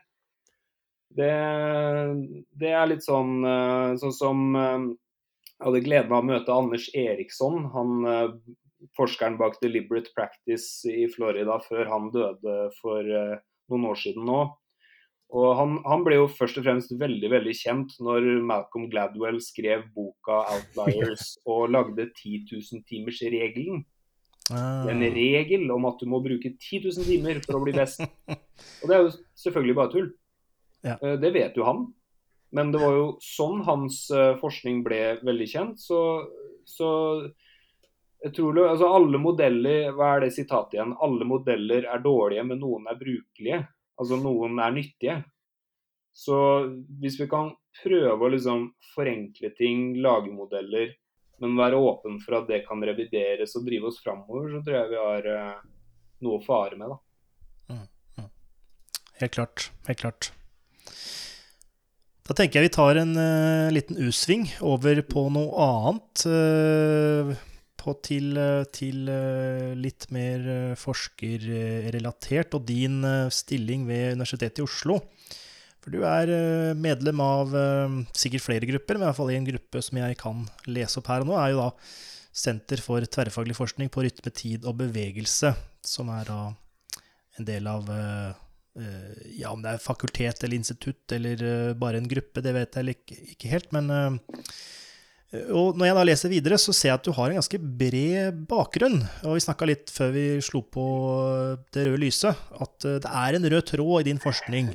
Det, det er litt sånn eh, sånn som eh, Jeg hadde gleden av å møte Anders Eriksson, han eh, forskeren bak Deliberate Practice i Florida før han døde for noen år siden nå. Og han, han ble jo først og fremst veldig veldig kjent når Malcolm Gladwell skrev boka 'Outliers' og lagde 10 000-timersregelen. Ah, En regel om at du må bruke 10 000 timer for å bli best. Og det er jo selvfølgelig bare tull. Ja. Eh, Det vet jo han. Men det var jo sånn hans eh, forskning ble veldig kjent. Så, så jeg tror det, altså alle modeller Hva er det sitatet igjen? Alle modeller er dårlige, men noen er brukelige. Altså noen er nyttige. Så hvis vi kan prøve å liksom forenkle ting, lage modeller, men være åpen for at det kan revideres og drive oss framover, så tror jeg vi har eh, noe å fare med. da. Helt klart. Helt klart. Da tenker jeg vi tar en uh, liten U-sving over på noe annet. Uh, på til, eh, til uh, litt mer forskerrelatert, og din stilling ved Universitetet i Oslo. For du er medlem av sikkert flere grupper, men i hvert fall en gruppe som jeg kan lese opp her og nå, er jo da Senter for tverrfaglig forskning på rytme, tid og bevegelse, som er da en del av eh, Ja, om det er fakultet eller institutt eller eh, bare en gruppe, det vet jeg ikke, ikke helt, men eh, og når jeg da leser videre, så ser jeg at du har en ganske bred bakgrunn. Og vi snakka litt før vi slo på det røde lyset, at eh, det er en rød tråd i din forskning.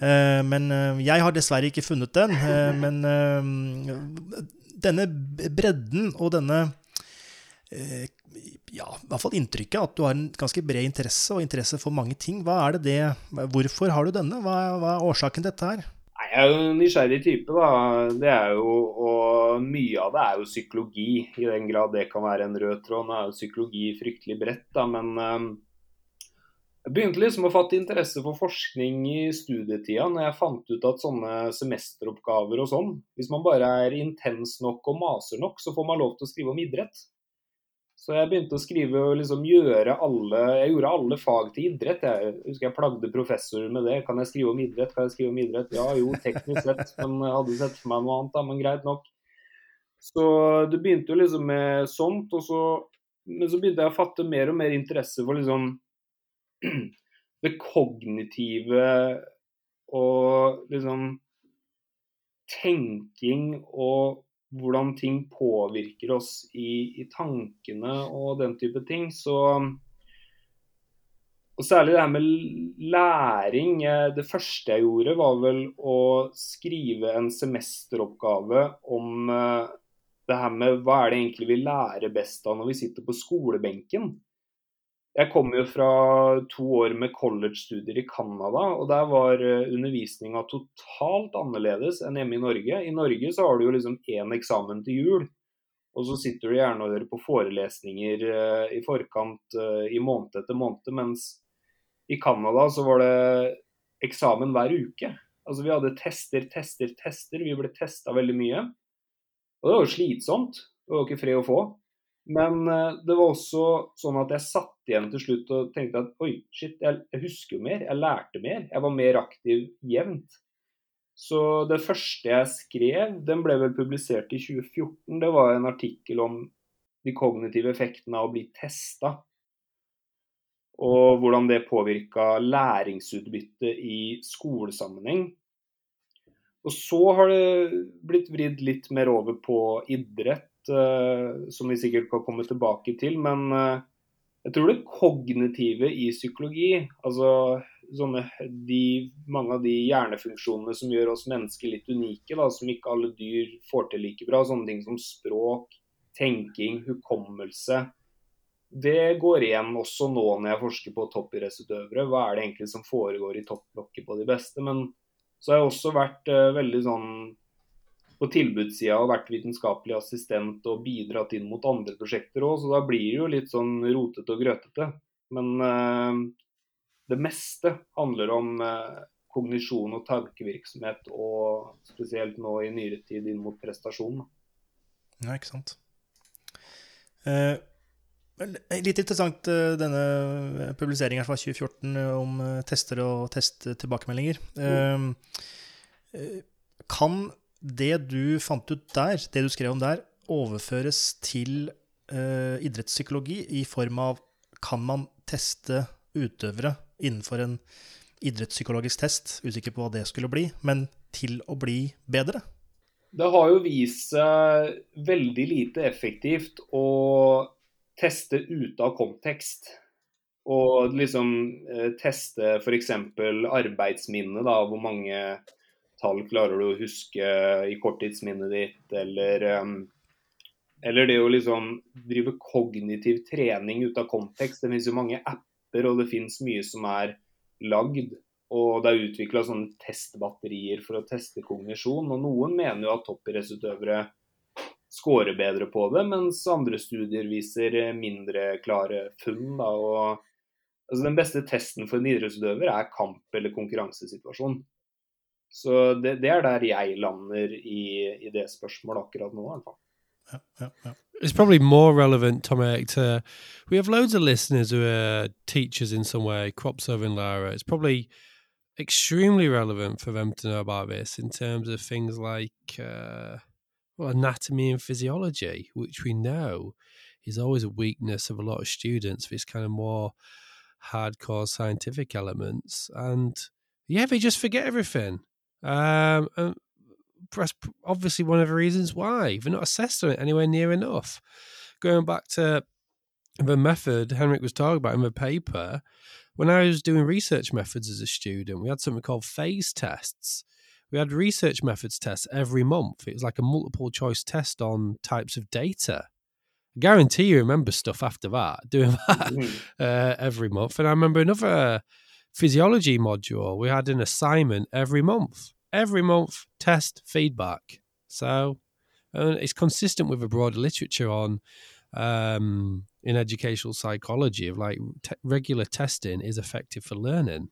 Eh, Men eh, jeg har dessverre ikke funnet den. eh, Men eh, denne bredden og denne eh, ja, i hvert fall inntrykket at du har en ganske bred interesse og interesse for mange ting. Hva er det det Hvorfor har du denne? Hva er, hva er årsaken til dette her? Nei, Jeg er jo en nysgjerrig type, da. Det er jo, og mye av det er jo psykologi, i den grad det kan være en rød tråd. Nå er jo psykologi fryktelig bredt, da, men um, jeg begynte liksom å fatte interesse for forskning i studietida når jeg fant ut at sånne semesteroppgaver og sånn, hvis man bare er intens nok og maser nok, så får man lov til å skrive om idrett. Så jeg begynte å skrive og liksom gjøre alle Jeg gjorde alle fag til idrett. Jeg husker jeg plagde professorer med det. Kan jeg skrive om idrett? Kan jeg skrive om idrett? Ja jo, teknisk sett, men jeg hadde sett for meg noe annet, da, men greit nok. Så det begynte jo liksom med sånt, og så Men så begynte jeg å fatte mer og mer interesse for liksom det kognitive og liksom tenking og hvordan ting påvirker oss i, i tankene og den type ting. Så og Særlig det her med læring. Det første jeg gjorde, var vel å skrive en semesteroppgave om eh, det her med hva er det egentlig vi lærer best av når vi sitter på skolebenken. Jeg kommer jo fra to år med college-studier i Canada, og der var eh, undervisninga totalt annerledes enn hjemme i Norge. I Norge så har du jo liksom én eksamen til jul, og så sitter du gjerne og hører på forelesninger eh, i forkant eh, i måned etter måned, mens i Canada så var det eksamen hver uke. Altså Vi hadde tester, tester, tester. Vi ble testa veldig mye. Og det var jo slitsomt. Det var jo ikke fred å få. Men eh, det var også sånn at jeg satt igjen til slutt og tenkte at oi, shit, jeg, jeg husker jo mer. Jeg lærte mer. Jeg var mer aktiv jevnt. Så det første jeg skrev, den ble vel publisert i 2014. Det var en artikkel om de kognitive effektene av å bli testa. Og hvordan det påvirka læringsutbyttet i skolesammenheng. Og så har det blitt vridd litt mer over på idrett, som vi sikkert kan komme tilbake til. Men eh, jeg tror det kognitive i psykologi, altså sånne, de, mange av de hjernefunksjonene som gjør oss mennesker litt unike, da, som ikke alle dyr får til like bra, sånne ting som språk, tenking, hukommelse. Det går igjen også nå når jeg forsker på toppidrettsutøvere. Hva er det egentlig som foregår i topplokket på de beste? Men Så har jeg også vært uh, veldig sånn på tilbudssida og vært vitenskapelig assistent og bidratt inn mot andre prosjekter òg, så da blir det jo litt sånn rotete og grøtete. Men eh, det meste handler om eh, kognisjon og tankevirksomhet, og spesielt nå i nyere tid inn mot prestasjon. Ja, ikke sant. Eh, Litt interessant denne publiseringen fra 2014 om tester og testtilbakemeldinger. Mm. Kan det du fant ut der, det du skrev om der, overføres til uh, idrettspsykologi i form av Kan man teste utøvere innenfor en idrettspsykologisk test? Usikker på hva det skulle bli, men til å bli bedre? Det har jo vist seg veldig lite effektivt å teste ute av kontekst. Og liksom eh, teste f.eks. arbeidsminnet, da, hvor mange tall klarer du å huske i korttidsminnet ditt, eller, um, eller det å liksom drive kognitiv trening ut av kontekst. Det finnes jo mange apper, og det finnes mye som er lagd. Og det er utvikla sånne testbatterier for å teste kognisjon. Og noen mener jo at toppidrettsutøvere scorer bedre på det, mens andre studier viser mindre klare funn. Da, og, altså, den beste testen for en idrettsutøver er kamp- eller konkurransesituasjon. Så det, det, er der jeg lander i, i det spørsmålet akkurat nå. Ja, ja, ja. It's probably more relevant, Tom Eric, to we have loads of listeners who are teachers in some way, Cropsov and Lara. It's probably extremely relevant for them to know about this in terms of things like uh, well, anatomy and physiology, which we know is always a weakness of a lot of students, these kind of more hardcore scientific elements. And yeah, they just forget everything. Um, and that's obviously one of the reasons why they're not assessed on it anywhere near enough. Going back to the method Henrik was talking about in the paper, when I was doing research methods as a student, we had something called phase tests. We had research methods tests every month. It was like a multiple choice test on types of data. I guarantee you remember stuff after that, doing that mm-hmm. uh, every month. And I remember another physiology module, we had an assignment every month. Every month, test feedback. So uh, it's consistent with a broader literature on um, in educational psychology of like te- regular testing is effective for learning.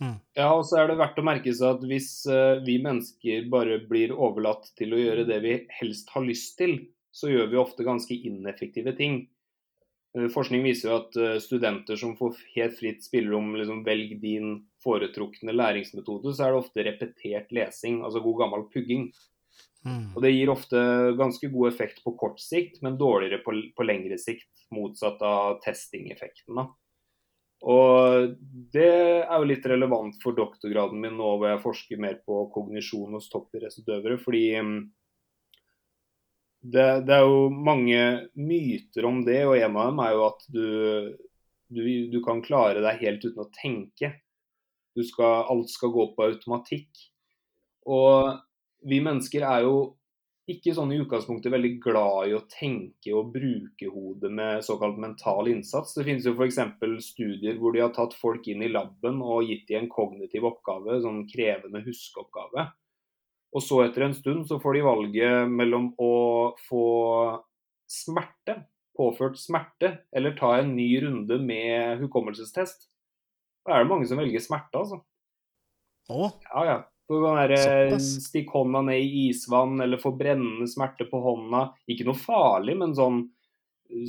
Hmm. Ja, og så er det verdt å merke seg at hvis uh, vi mennesker bare blir overlatt til å gjøre det vi helst har lyst til, så gjør vi ofte ganske ineffektive ting. Eh, forskning viser jo at eh, studenter som får helt fritt spillerom, liksom velg din foretrukne læringsmetode, så er det ofte repetert lesing, altså god gammel pugging. Mm. Og Det gir ofte ganske god effekt på kort sikt, men dårligere på, på lengre sikt. Motsatt av testingeffekten. Og Det er jo litt relevant for doktorgraden min nå hvor jeg forsker mer på kognisjon hos toppidrettsutøvere. Fordi mm, det, det, er jo mange myter om det, og en av dem er jo at du, du, du kan klare deg helt uten å tenke. Skal, alt skal gå på automatikk. Og vi mennesker er jo ikke sånn i utgangspunktet veldig glad i å tenke og bruke hodet med såkalt mental innsats. Det finnes jo f.eks. studier hvor de har tatt folk inn i laben og gitt dem en kognitiv oppgave, sånn krevende huskeoppgave. Og så etter en stund så får de valget mellom å få smerte, påført smerte, eller ta en ny runde med hukommelsestest. Da er det mange som velger smerte, altså. Å? Ja, ja. Der, stikk hånda ned i isvann eller få brennende smerte på hånda. Ikke noe farlig, men sånn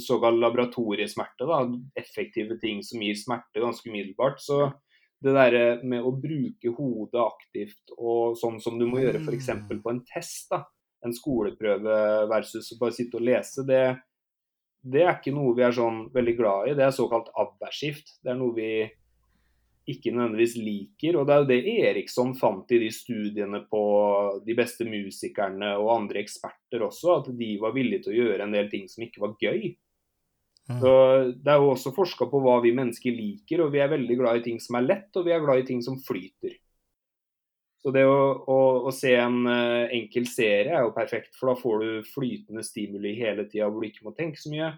såkalt laboratoriesmerte. da, Effektive ting som gir smerte ganske umiddelbart. Så det der med å bruke hodet aktivt, og sånn som du må gjøre f.eks. Mm. på en test, da, en skoleprøve versus bare sitte og lese, det, det er ikke noe vi er sånn veldig glad i. Det er såkalt adversivt. Det er noe vi ikke nødvendigvis liker. Og det er jo det Eriksson fant i de studiene på de beste musikerne og andre eksperter også, at de var villige til å gjøre en del ting som ikke var gøy. Mm. Så Det er jo også forska på hva vi mennesker liker, og vi er veldig glad i ting som er lett, og vi er glad i ting som flyter. Så det å, å, å se en uh, enkel serie er jo perfekt, for da får du flytende stimuli hele tida hvor du ikke må tenke så mye.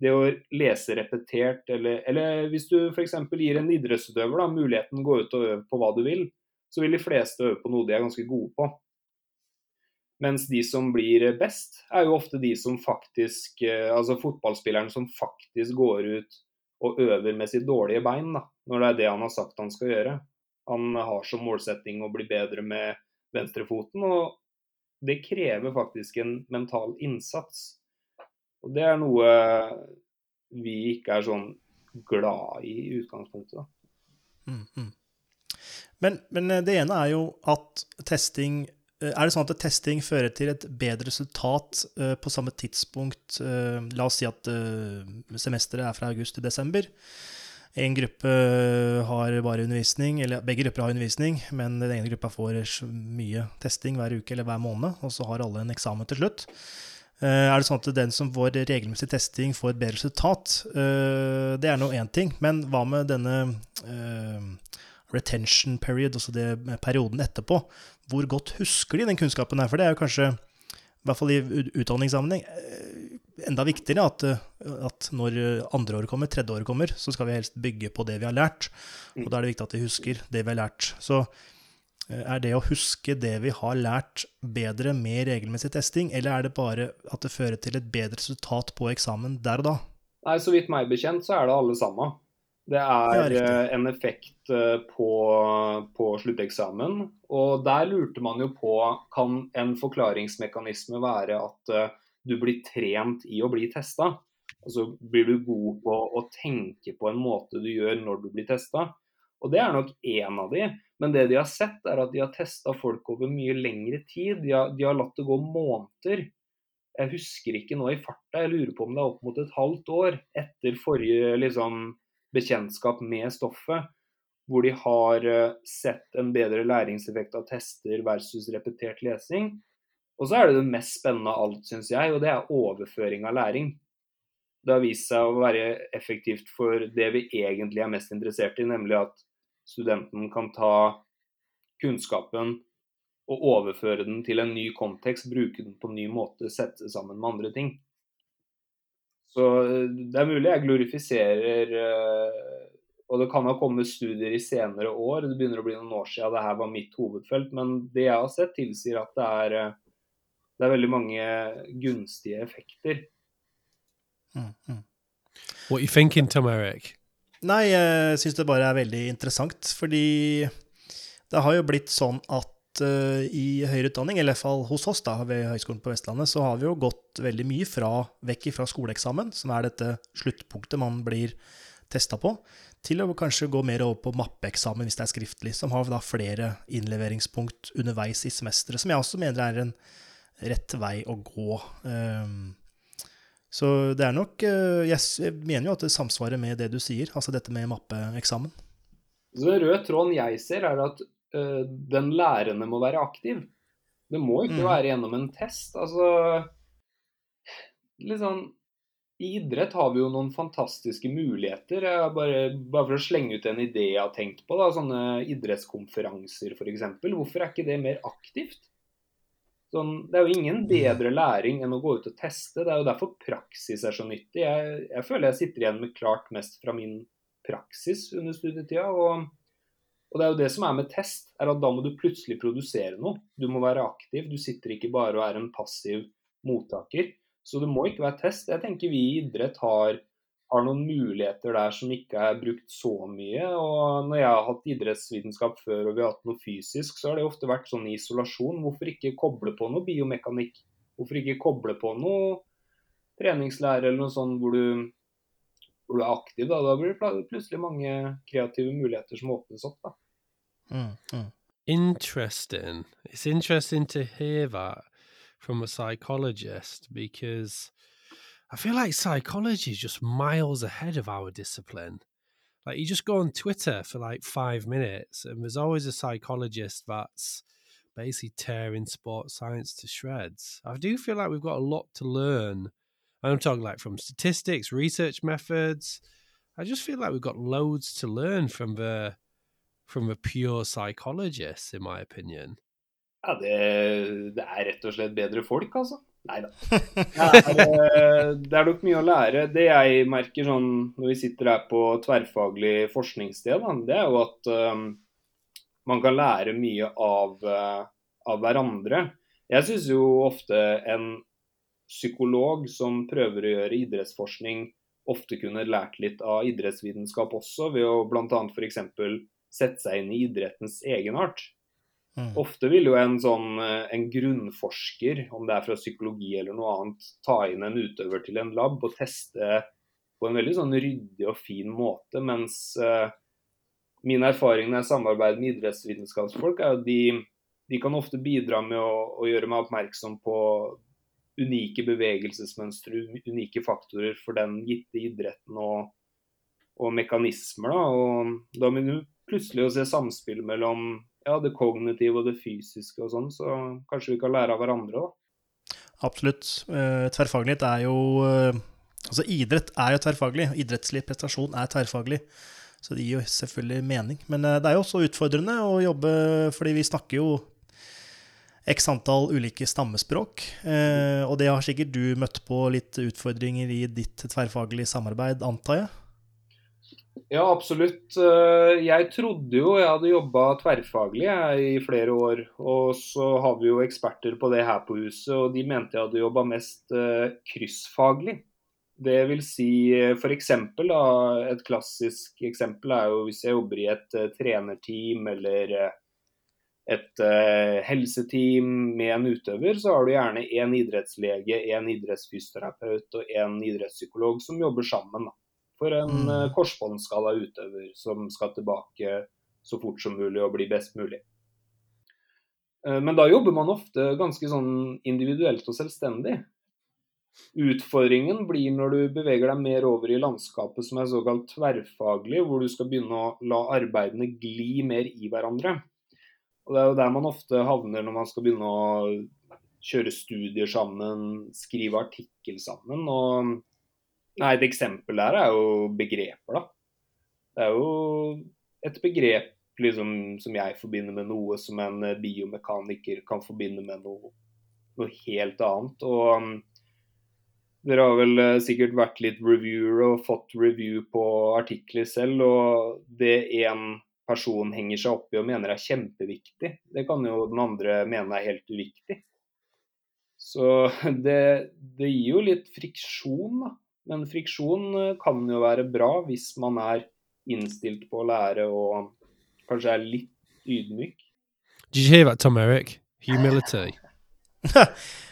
Det å lese repetert, eller, eller hvis du f.eks. gir en idrettsutøver da, muligheten å gå ut og øve på hva du vil, så vil de fleste øve på noe de er ganske gode på. Mens de som blir best, er jo ofte de som faktisk eh, Altså fotballspilleren som faktisk går ut og øver med sitt dårlige bein, da, når det er det han har sagt han skal gjøre. Han har som målsetting å bli bedre med venstrefoten, og det krever faktisk en mental innsats. Og det er noe vi ikke er sånn glad i i utgangspunktet. Mm, mm. Men, men, eh, det ene er jo at testing Er det sånn at testing fører til et bedre resultat uh, på samme tidspunkt? Uh, la oss si at semesteret er fra august til desember. En gruppe har bare undervisning, eller begge grupper har undervisning, men den ene gruppa får mye testing hver uke eller hver måned, og så har alle en eksamen til slutt. Er det sånn at den som får regelmessig testing, får et bedre resultat? Det er nå én ting, men hva med denne retention period, altså det perioden etterpå. Hvor godt husker de den kunnskapen her? For det er jo kanskje, i hvert fall i utdanningssammenheng, eh, enda viktigere at, eh, at når andre året kommer, tredje året kommer, så skal vi helst bygge på det vi har lært. Og da er det viktig at vi husker det vi har lært. Så eh, er det å huske det vi har lært, bedre med regelmessig testing, eller er det bare at det fører til et bedre resultat på eksamen der og da? Nei, Så vidt meg bekjent, så er det alle sammen. Det er ja, eh, en effekt eh, på, på, slutteksamen. Og der lurte man jo på kan en forklaringsmekanisme være at eh, du blir trent i å bli testa. Altså blir du god på å tenke på en måte du gjør når du blir testa. Og det er nok én av de. Men det de har sett, er at de har testa folk over mye lengre tid. De har, de har latt det gå måneder. Jeg husker ikke nå i farta, jeg lurer på om det er opp mot et halvt år etter forrige liksom bekjentskap med stoffet, hvor de har eh, sett en bedre læringseffekt av tester versus repetert lesing. Og så er det det mest spennende av alt, syns jeg, og det er overføring av læring. Det har vist seg å være effektivt for det vi egentlig er mest interessert i, nemlig at studenten kan ta kunnskapen og overføre den til en ny kontekst, bruke den på en ny måte, sette sammen med andre ting. Så eh, det er mulig jeg glorifiserer eh, Og det kan ha kommet studier i senere år, det begynner å bli noen år siden det her var mitt hovedfelt, men det jeg har sett, tilsier at det er, eh, det er veldig mange gunstige effekter. Mm, mm. What are you thinking, Tom Eric? Nei, jeg syns det bare er veldig interessant, fordi det har jo blitt sånn at uh, i høyere utdanning, eller i hvert fall hos oss da, ved Høgskolen på Vestlandet, så har vi jo gått veldig mye fra, vekk fra skoleeksamen, som er dette sluttpunktet man blir testa på, til å kanskje gå mer over på mappeeksamen hvis det er skriftlig, som har da flere innleveringspunkt underveis i semesteret, som jeg også mener er en rett vei å gå. Um, så det er nok uh, Jeg mener jo at det samsvarer med det du sier, altså dette med mappeeksamen. Så Den røde tråden jeg ser, er at den lærende må være aktiv. Det må ikke mm. være gjennom en test. Altså Litt sånn I idrett har vi jo noen fantastiske muligheter. Bare, bare, for å slenge ut en idé jeg har tenkt på, da, sånne idrettskonferanser f.eks. Hvorfor er ikke det mer aktivt? Sånn, det er jo ingen bedre læring enn å gå ut og teste. Det er jo derfor praksis er så nyttig. Jeg, jeg føler jeg sitter igjen med klart mest fra min praksis under studietida. og og det er jo det som er med test, er at da må du plutselig produsere noe. Du må være aktiv. Du sitter ikke bare og er en passiv mottaker. Så det må ikke være test. Jeg tenker vi i idrett har, har noen muligheter der som ikke er brukt så mye. Og når jeg har hatt idrettsvitenskap før og vi har hatt noe fysisk, så har det ofte vært sånn isolasjon. Hvorfor ikke koble på noe biomekanikk? Hvorfor ikke koble på noe treningslære eller noe sånt hvor du hvor du er aktiv, da, da blir det plutselig mange kreative muligheter som åpnes opp. da. Mm, mm. Interesting. It's interesting to hear that from a psychologist because I feel like psychology is just miles ahead of our discipline. Like you just go on Twitter for like five minutes, and there's always a psychologist that's basically tearing sports science to shreds. I do feel like we've got a lot to learn I'm talking like from statistics, research methods. I just feel like we've got loads to learn from the from a pure psychologist, in my opinion. Ja, det, det er rett og slett bedre folk, altså. Nei da. Det, det, er nok mye å lære. Det jeg merker sånn når vi sitter her på tverrfaglig forskningssted, det er jo at um, man kan lære mye av, uh, av hverandre. Jeg syns jo ofte en psykolog som prøver å gjøre idrettsforskning, ofte kunne lært litt av idrettsvitenskap også, ved å bl.a. f.eks. sette seg inn i idrettens egenart. Mm. Ofte vil jo en sånn eh, en grunnforsker, om det er fra psykologi eller noe annet, ta inn en utøver til en lab og teste på en veldig sånn ryddig og fin måte. Mens uh, min erfaring når jeg samarbeider med idrettsvitenskapsfolk, er at de, de kan ofte bidra med å, å, gjøre meg oppmerksom på unike bevegelsesmønstre, unike faktorer for den gitte idretten og, og mekanismer. Da. Og da vil du plutselig se samspill mellom ja, det kognitive og det fysiske og sånn, så kanskje vi kan lære av hverandre da. Absolutt. Uh, tverrfaglighet er jo uh, Altså, idrett er jo tverrfaglig. Idrettslig prestasjon er tverrfaglig. Så det gir jo selvfølgelig mening. Men uh, det er jo også utfordrende å jobbe, fordi vi snakker jo x antall ulike stammespråk. og det har sikkert du møtt på litt utfordringer i ditt tverrfaglige samarbeid, antar jeg? Ja, absolutt. Eh, jeg trodde jo jeg hadde jobba tverrfaglig i flere år. Og så har vi jo eksperter på det her på huset, og de mente jeg hadde jobba mest eh, kryssfaglig. Det vil si f.eks. et klassisk eksempel er jo hvis jeg jobber i et trenerteam eller et uh, helseteam med en utøver, så har du gjerne én idrettslege, én idrettsfysioterapeut og én idrettspsykolog som jobber sammen. Da for en mm. Eh, korsbåndskala utøver som skal tilbake så fort som mulig og bli best mulig. Uh, men da jobber man ofte ganske sånn individuelt og selvstendig. Utfordringen blir når du beveger deg mer over i landskapet som er såkalt tverrfaglig, hvor du skal begynne å la arbeidene gli mer i hverandre. Og Det er jo der man ofte havner når man skal begynne å kjøre studier sammen, skrive artikkel sammen. og Nei, Et eksempel der er jo begreper, da. Det er jo et begrep liksom, som jeg forbinder med noe som en biomekaniker kan forbinde med noe, noe helt annet. Og um, dere har vel uh, sikkert vært litt reviewer og fått review på artikler selv. Og det én person henger seg opp i og mener er kjempeviktig, det kan jo den andre mene er helt uviktig. Så det, det gir jo litt friksjon, da. Men friksjon eh, kan jo være bra hvis man er innstilt på å lære og kanskje er litt ydmyk. Did you hear that, Tom Eric? Humility.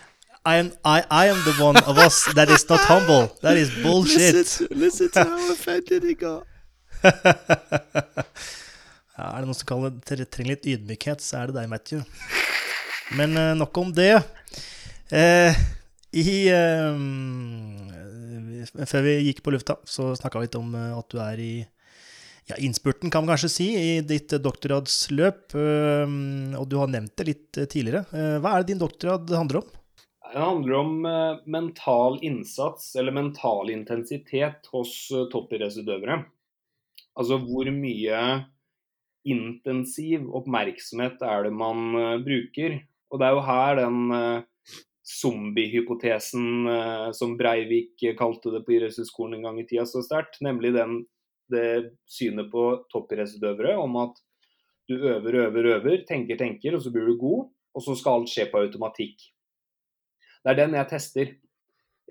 I am I, I am the one of us that is not humble. That is bullshit. Listen to, listen to how offended he got. Er det noen som kaller trenger litt ydmykhet, så er det deg, Matthew. Men uh, nok om det. Uh, I uh, før vi gikk på lufta, så snakka vi litt om eh, at du er i ja, innspurten, kan man kanskje si, i ditt doktorgradsløp. Eh, og du har nevnt det litt eh, tidligere. Hva er det din doktorgrad handler om? Det handler om mental innsats, eller mental intensitet, hos toppidrettsutøvere. Altså hvor mye intensiv oppmerksomhet er det man bruker. Og det er jo her den zombie-hypotesen eh, som Breivik kalte det på idrettshøyskolen en gang i tida så sterkt. Nemlig den, det synet på toppidrettsutøvere om at du øver, øver, øver, tenker, tenker, og så blir du god. Og så skal alt skje på automatikk. Det er den jeg tester.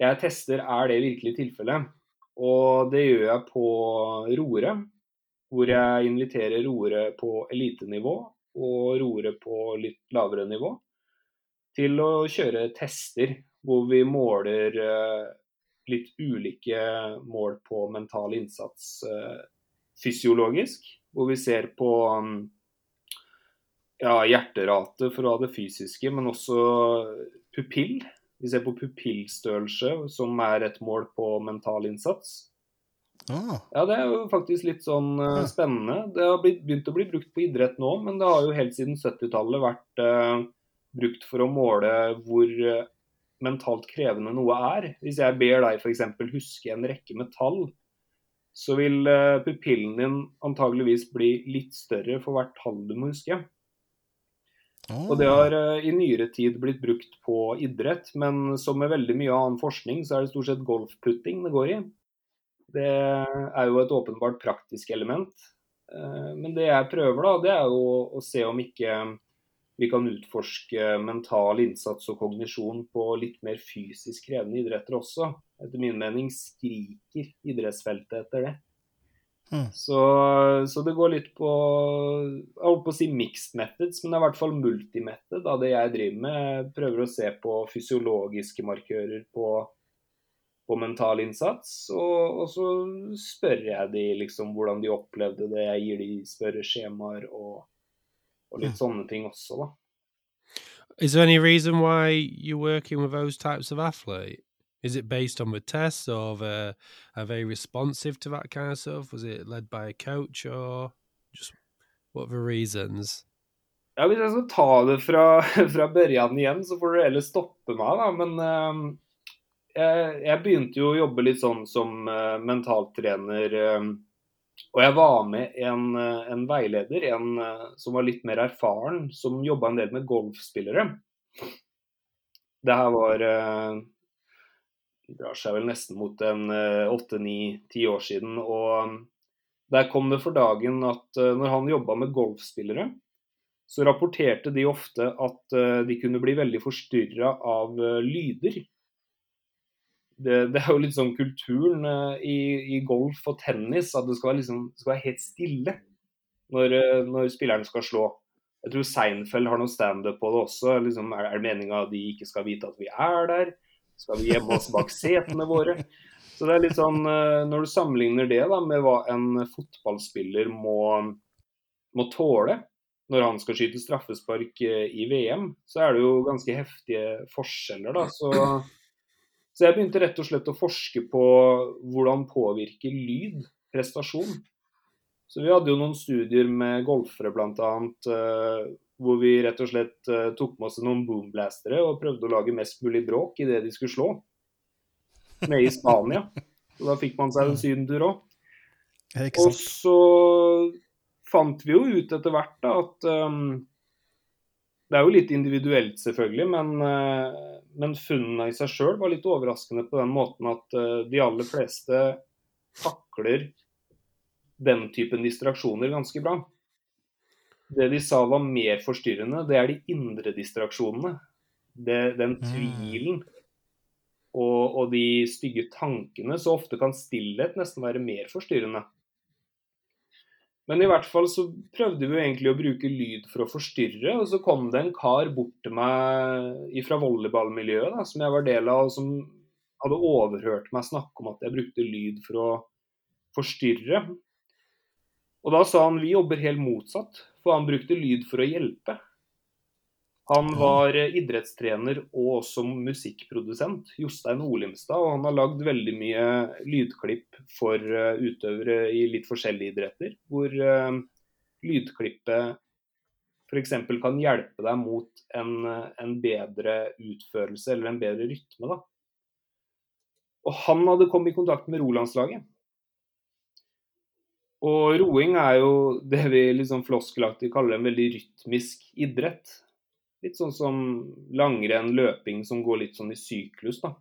Jeg tester er det virkelig tilfellet. Og det gjør jeg på roere, hvor jeg inviterer roere på elitenivå og roere på litt lavere nivå til å kjøre tester hvor vi måler eh, litt ulike mål på mental innsats eh, fysiologisk. Hvor vi ser på mm, ja, hjerterate for å ha det fysiske, men også pupill. Vi ser på pupillstørrelse, som er et mål på mental innsats. Ah. Ja, Det er jo faktisk litt sånn uh, spennende. Det har blitt, begynt å bli brukt på idrett nå, men det har jo helt siden 70-tallet vært uh, brukt for å måle hvor uh, mentalt krevende noe er. Hvis jeg ber deg f.eks. huske en rekke med tall, så vil pupillen din antageligvis bli litt større for hvert tall du må huske. Oh. Og Det har eh, i nyere tid blitt brukt på idrett, men som med veldig mye annen forskning, så er det stort sett golfputting det går i. Det er jo et åpenbart praktisk element. Eh, men det jeg prøver, da, det er jo å se om ikke vi kan utforske mental innsats og kognisjon på litt mer fysisk krevende idretter også. Etter min mening skriker idrettsfeltet etter det. Mm. Så, så det går litt på Jeg holdt på å si mixed methods, men det er i hvert fall multimethod av det jeg driver med. Jeg prøver å se på fysiologiske markører på, på mental innsats. Og, og, så spør jeg de liksom hvordan de opplevde det. Jeg gir de spørreskjemaer og, og litt sånne ting også, da. Is there any reason why you're working with those types of athlete? Is it based on the tests, or the, are they responsive to that kind of stuff? Was it led by a coach, or just what are the reasons? Ja, Hvis jeg skal ta det fra, fra børjan igjen, så får du heller stoppe meg, da. Men eh, jeg, jeg begynte jo å jobbe litt sånn som uh, mentaltrener. eh, og jeg var med en, uh, en veileder, en som var litt mer erfaren, som jobba en del med golfspillere. Det her var Det drar seg vel nesten mot en åtte, ni, ti år siden. Og der kom det for dagen at når han jobba med golfspillere, så rapporterte de ofte at de kunne bli veldig forstyrra av lyder. Det, det, er jo litt sånn kulturen eh, i, i, golf og tennis at det skal være, liksom, skal være helt stille når, eh, når, spilleren skal slå. Jeg tror Seinfeld har noe standup på det også. Liksom, er, er det meninga de ikke skal vite at vi er der? Skal vi gjemme oss bak setene våre? Så det er litt sånn, eh, Når du sammenligner det da, med hva en fotballspiller må, må tåle når han skal skyte straffespark i VM, så er det jo ganske heftige forskjeller. da, så så jeg begynte rett og slett å forske på hvordan påvirker lyd prestasjon. Så vi hadde jo noen studier med golfere bl.a. Uh, hvor vi rett og slett uh, tok med oss noen boomblastere og prøvde å lage mest mulig bråk i det de skulle slå. Nede i Spania. Så da fikk man seg en sydentur òg. Og så fant vi jo ut etter hvert da, at um, Det er jo litt individuelt, selvfølgelig, men uh, men funnene i seg sjøl var litt overraskende på den måten at uh, de aller fleste takler den typen distraksjoner ganske bra. Det de sa var mer forstyrrende, det er de indre distraksjonene. Det, den mm. tvilen og, og, de stygge tankene. Så ofte kan stillhet nesten være mer forstyrrende. Men i hvert fall så prøvde vi egentlig å bruke lyd for å forstyrre. Og så kom det en kar bort til meg fra volleyballmiljøet da, som jeg var del av, og som hadde overhørt meg snakke om at jeg brukte lyd for å forstyrre. Og da sa han vi jobber helt motsatt, for han brukte lyd for å hjelpe. Han var eh, idrettstrener og også musikkprodusent, Jostein Olimstad. Og han har lagd veldig mye lydklipp for eh, utøvere i litt forskjellige idretter. Hvor uh, lydklippet f.eks. kan hjelpe deg mot en, en, bedre utførelse eller en bedre rytme. Da. Og han hadde kommet i kontakt med Rolandslaget. Og roing er jo det vi liksom floskelaktig kaller en veldig rytmisk idrett. Litt sånn som langrenn, løping som går litt sånn i syklus, da.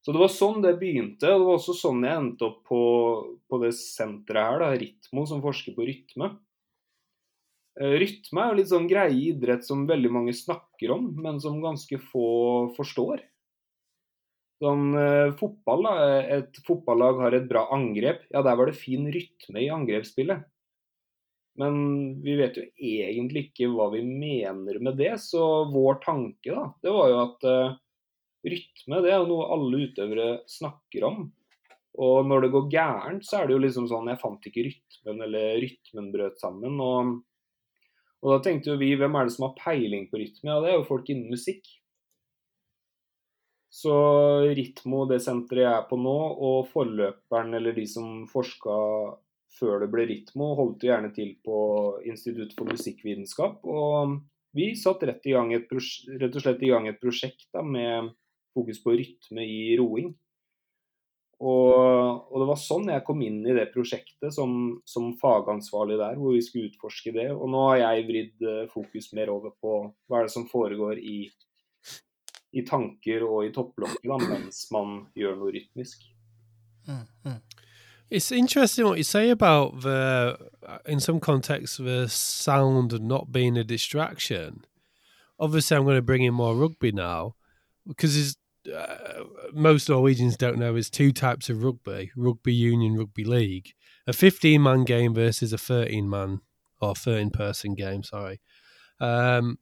Så det var sånn det begynte, og det var også sånn jeg endte opp på, på det senteret her, da, Ritmo, som forsker på rytme. Eh, rytme er jo litt sånn greie idrett som veldig mange snakker om, men som ganske få forstår. Sånn eh, fotball, da. Et fotballag har et bra angrep. Ja, der var det fin rytme i angrepsspillet. Men vi vet jo egentlig ikke hva vi mener med det. Så vår tanke da, det var jo at uh, rytme det er jo noe alle utøvere snakker om. Og når det går gærent, så er det jo liksom sånn Jeg fant ikke rytmen, eller rytmen brøt sammen. Og, og da tenkte jo vi hvem er det som har peiling på rytme? Ja, det er jo folk innen musikk. Så Ritmo, det senteret jeg er på nå, og forløperen, eller de som forska før det ble Ritmo, holdt gjerne til på Institutt for musikkvitenskap. Og vi satte rett, rett, og slett i gang et prosjekt da, med fokus på rytme i roing. Og, og, det var sånn jeg kom inn i det prosjektet som, som, fagansvarlig der, hvor vi skulle utforske det. Og nå har jeg vridd eh, fokus mer over på hva er det som foregår i, i tanker og i topplokket mens man gjør noe rytmisk. Mm, mm. It's interesting what you say about the, in some contexts, the sound not being a distraction. Obviously, I'm going to bring in more rugby now because uh, most Norwegians don't know there's two types of rugby: rugby union, rugby league. A 15 man game versus a 13 man or 13 person game. Sorry. Um,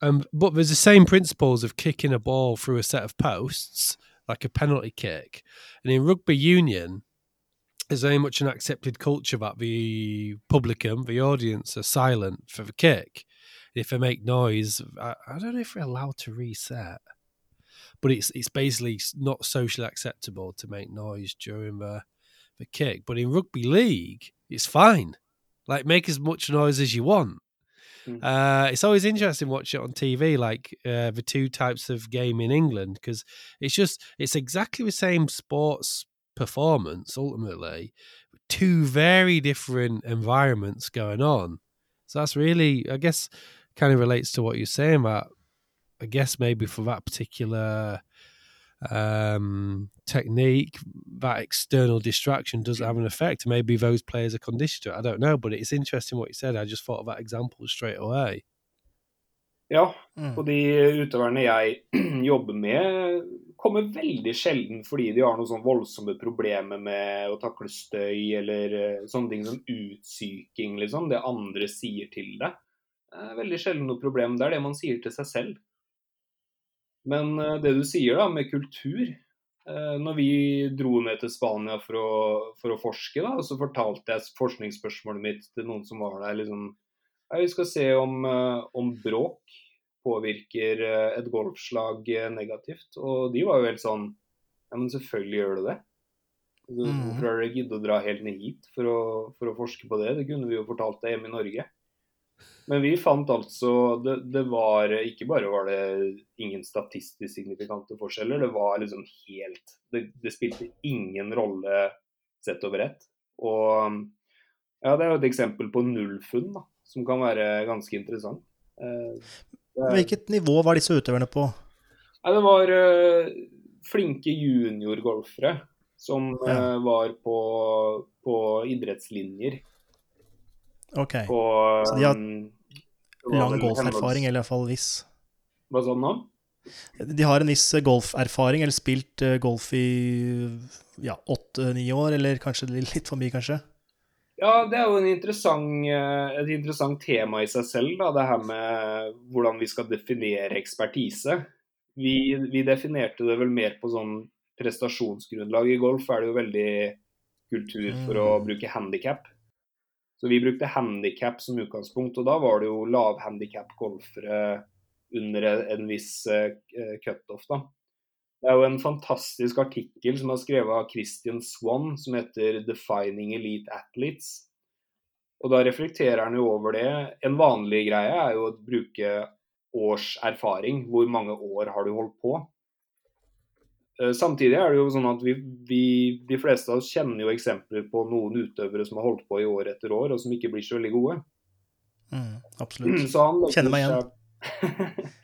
um, but there's the same principles of kicking a ball through a set of posts, like a penalty kick. And in rugby union, there's very much an accepted culture that the publicum, the audience, are silent for the kick. If they make noise, I, I don't know if they're allowed to reset, but it's it's basically not socially acceptable to make noise during the the kick. But in rugby league, it's fine. Like make as much noise as you want. Mm. Uh, it's always interesting watching it on TV, like uh, the two types of game in England, because it's just it's exactly the same sports performance ultimately, two very different environments going on. So that's really, I guess, kind of relates to what you're saying about. I guess maybe for that particular um, technique, that external distraction doesn't have an effect. Maybe those players are conditioned to it. I don't know, but it's interesting what you said. I just thought of that example straight away. Ja, Mm. og de utøverne jeg jobber med, kommer veldig sjelden fordi de har noen sånn voldsomme problemer med å takle støy eller eh, sånne ting som utsyking, liksom. Det andre sier til deg. Veldig sjelden noe problem. Det er det man sier til seg selv. Men eh, det du sier da, med kultur eh, Når vi dro ned til Spania for å, for å forske, da, så fortalte jeg forskningsspørsmålet mitt til noen som var der. liksom, Vi skal se om, om bråk påvirker eh, et golfslag eh, negativt. Og de var jo helt sånn Ja, men selvfølgelig gjør det det. Mhm. Hvorfor har dere giddet å dra helt ned hit for å, for å forske på det? Det kunne vi jo fortalt deg hjemme i Norge. Men vi fant altså det, det var Ikke bare var det ingen statistisk signifikante forskjeller, det var liksom helt Det, det spilte ingen rolle sett over ett. Og ja, det er jo et eksempel på nullfunn, da, som kan være ganske interessant. Eh, Hvilket nivå var disse utøverne på? Nei, det var uh, flinke juniorgolfere som Ja. uh, var på, på idrettslinjer. Ok. På Så de har um, Lang golferfaring, eller iallfall viss. Hva sa du nå? De har en viss golferfaring, eller spilt eh, golf i ja, åtte-ni år, eller kanskje litt for mye, kanskje? Ja, det er jo en interessant, eh, et interessant tema i seg selv, da, det her med hvordan vi skal definere ekspertise. Vi, vi definerte det vel mer på sånn prestasjonsgrunnlag. I golf er det jo veldig kultur for å Mm. bruke handikap. Så vi brukte handikap som utgangspunkt, og da var det jo lavhandikap-golfere under en viss eh, cutoff, da. Det er jo en fantastisk artikkel som er skrevet av Christian Swan, som heter 'Defining Elite Athletes'. Og da reflekterer han jo over det. En vanlig greie er jo å bruke års erfaring. Hvor mange år har du holdt på? Eh, Samtidig er det jo sånn at vi, vi, de fleste av oss kjenner jo eksempler på noen utøvere som har holdt på i år etter år, og som ikke blir så veldig gode. Mm, absolutt. Han Kjenner meg igjen.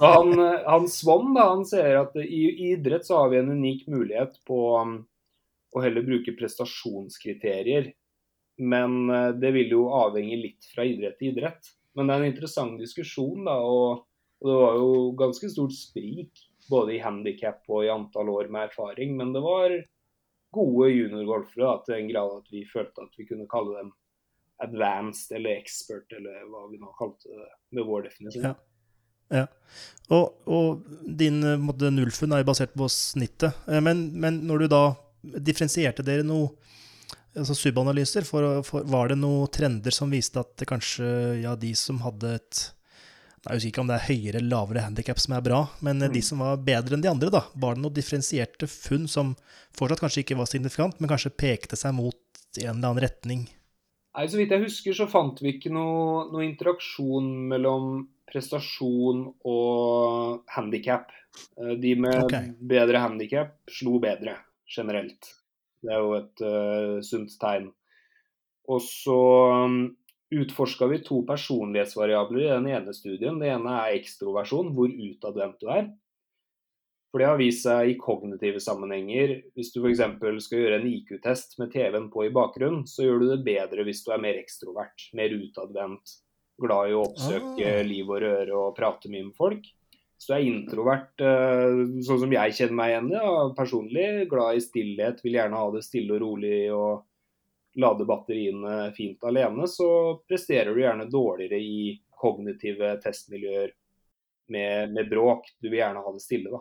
han, han Swann da, han sier at i, i idrett så har vi en unik mulighet på um, å heller bruke prestasjonskriterier. Men eh, det vil jo avhenge litt fra idrett til idrett. Men det er en interessant diskusjon, da. Og, og det var jo ganske stort sprik både i handikap og i antall år med erfaring. Men det var gode juniorgolfere da, til en grad at vi følte at vi kunne kalle dem advanced eller expert, eller hva vi nå kalte det med vår definisjon. Ja. Ja. Og, og din eh, måte, nullfunn er jo basert på snittet. Eh, Men, men når du da differensierte dere noe altså subanalyser, for, for, var det noen trender som viste at det kanskje ja, de som hadde et Jeg husker ikke om det er høyere eller lavere handikap som er bra, men mm. de som var bedre enn de andre, da, var det noen differensierte funn som fortsatt kanskje ikke var signifikant, men kanskje pekte seg mot en eller annen retning? Nei, Så vidt jeg husker, så fant vi ikke noe, noe interaksjon mellom prestasjon og handikap. De med okay. bedre handikap slo bedre, generelt. Det er jo et uh, sunt tegn. Og så um, utforska vi to personlighetsvariabler i den ene studien. Det ene er ekstroversjon, hvor utadvendt du er. For det har vist seg i kognitive sammenhenger. Hvis du f.eks. skal gjøre en IQ-test med TV-en på i bakgrunnen, så gjør du det bedre hvis du er mer ekstrovert, mer utadvendt, glad i å oppsøke Ah. liv og røre og prate mye med folk. Så jeg er introvert, eh, sånn som jeg kjenner meg igjen i, ja, personlig, glad i stillhet, vil gjerne ha det stille og rolig og lade batteriene fint alene, så presterer du gjerne dårligere i kognitive testmiljøer med, med bråk. Du vil gjerne ha det stille, da.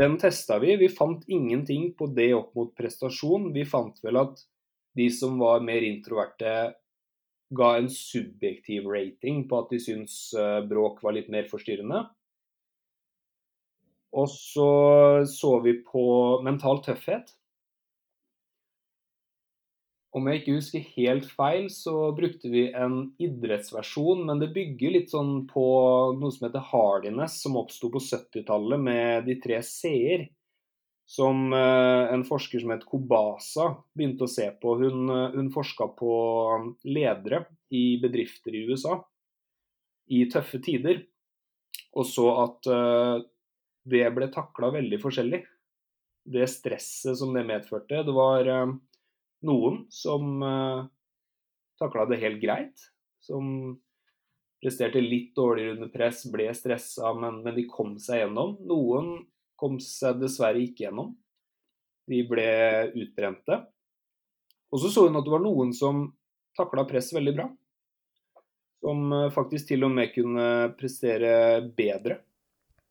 Den testa vi. Vi fant ingenting på det opp mot prestasjon. Vi fant vel at de som var mer introverte, ga en subjektiv rating på at de syntes eh, bråk var litt mer forstyrrende. Og så så vi på mental tøffhet. Om jeg ikke husker helt feil, så brukte vi en idrettsversjon, men det bygger litt sånn på noe som heter hardiness, som oppsto på 70-tallet med de tre c-er. Som eh, en forsker som het Kobasa begynte å se på. Hun, eh, hun forska på ledere i bedrifter i USA i tøffe tider, og så at eh, det ble takla veldig forskjellig. Det stresset som det medførte. Det var eh, noen som takla det helt greit. Som presterte litt dårligere under press, ble stressa, men, men de kom seg gjennom. Noen kom seg dessverre ikke gjennom. De ble utbrente. Og så så hun at det var noen som takla press veldig bra. Som eh, faktisk til og med kunne prestere bedre.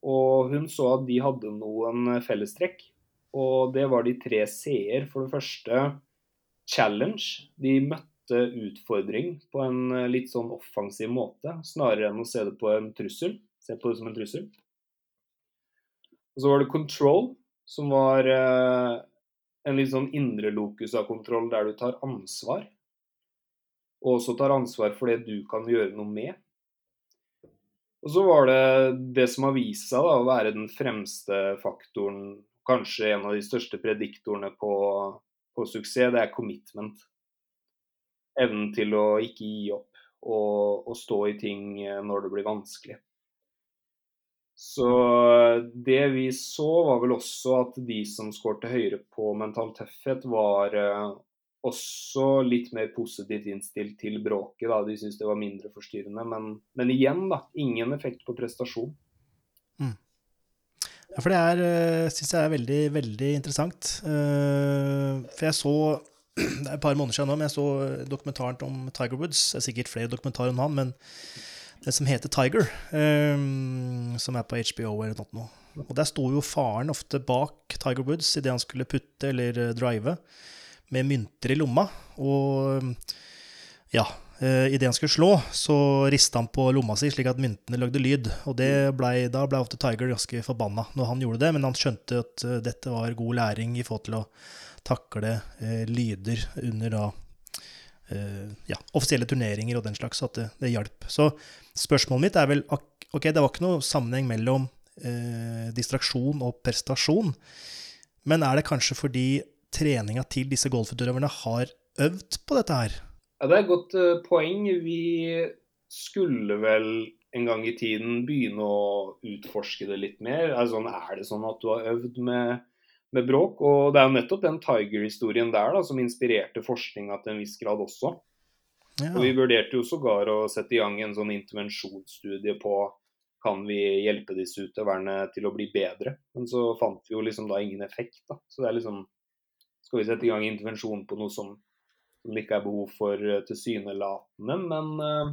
Og hun så at de hadde noen fellestrekk. Og det var de tre c-er. For det første challenge. De møtte utfordring på en eh, litt sånn offensiv måte, snarere enn å se det på en trussel. Se på det som en trussel. Og så var det control, som var eh, en litt sånn indre lokus av kontroll der du tar ansvar. Og også tar ansvar for det du kan gjøre noe med. Og så var det det som har vist seg da, å være den fremste faktoren, kanskje en av de største prediktorene på, på suksess, det er commitment. Evnen til å ikke gi opp og, og stå i ting eh, når det blir vanskelig. Så det vi så, var vel også at de som skårte høyere på mental tøffhet, var eh, også litt mer positivt innstilt til bråket. Da. De syntes det var mindre forstyrrende. Men, men igjen, da. Ingen effekt på prestasjon. Ja, for det er, syns jeg er veldig, veldig interessant. Eh, For jeg så Det er et par måneder siden nå, men jeg så dokumentaren om Tiger Woods. Det er sikkert flere dokumentarer om han, men det som heter Tiger, eh, som er på HBO eller noe. Og der sto jo faren ofte bak Tiger Woods idet han skulle putte eller eh, drive, med mynter i lomma. Og ja, eh, idet han skulle slå, så rista han på lomma si slik at myntene lagde lyd. Og ble, da ble ofte Tiger ganske forbanna når han gjorde det, men han skjønte at eh, dette var god læring i forhold til å takle eh, lyder under da eh, ja, offisielle turneringer og den slags, at det, det hjalp. Så spørsmålet mitt er vel Ok, det var ikke noe sammenheng mellom eh, distraksjon og prestasjon, men er det kanskje fordi treninga til disse golfutøverne har øvd på dette her? Ja, Det er et godt eh, poeng. Vi skulle vel en gang i tiden begynne å utforske det litt mer. Er sånn, er det sånn at du har øvd med, med bråk? Og det er jo nettopp den Tiger-historien der da, som inspirerte forskninga til en viss grad også. Ja. Og Vi vurderte jo sågar å sette i gang en sånn intervensjonsstudie på kan vi hjelpe disse utøverne til å bli bedre. Men så fant vi jo liksom da ingen effekt. da. Så det er liksom Skal vi sette i gang intervensjon på noe som, det ikke er behov for eh, tilsynelatende? Men eh,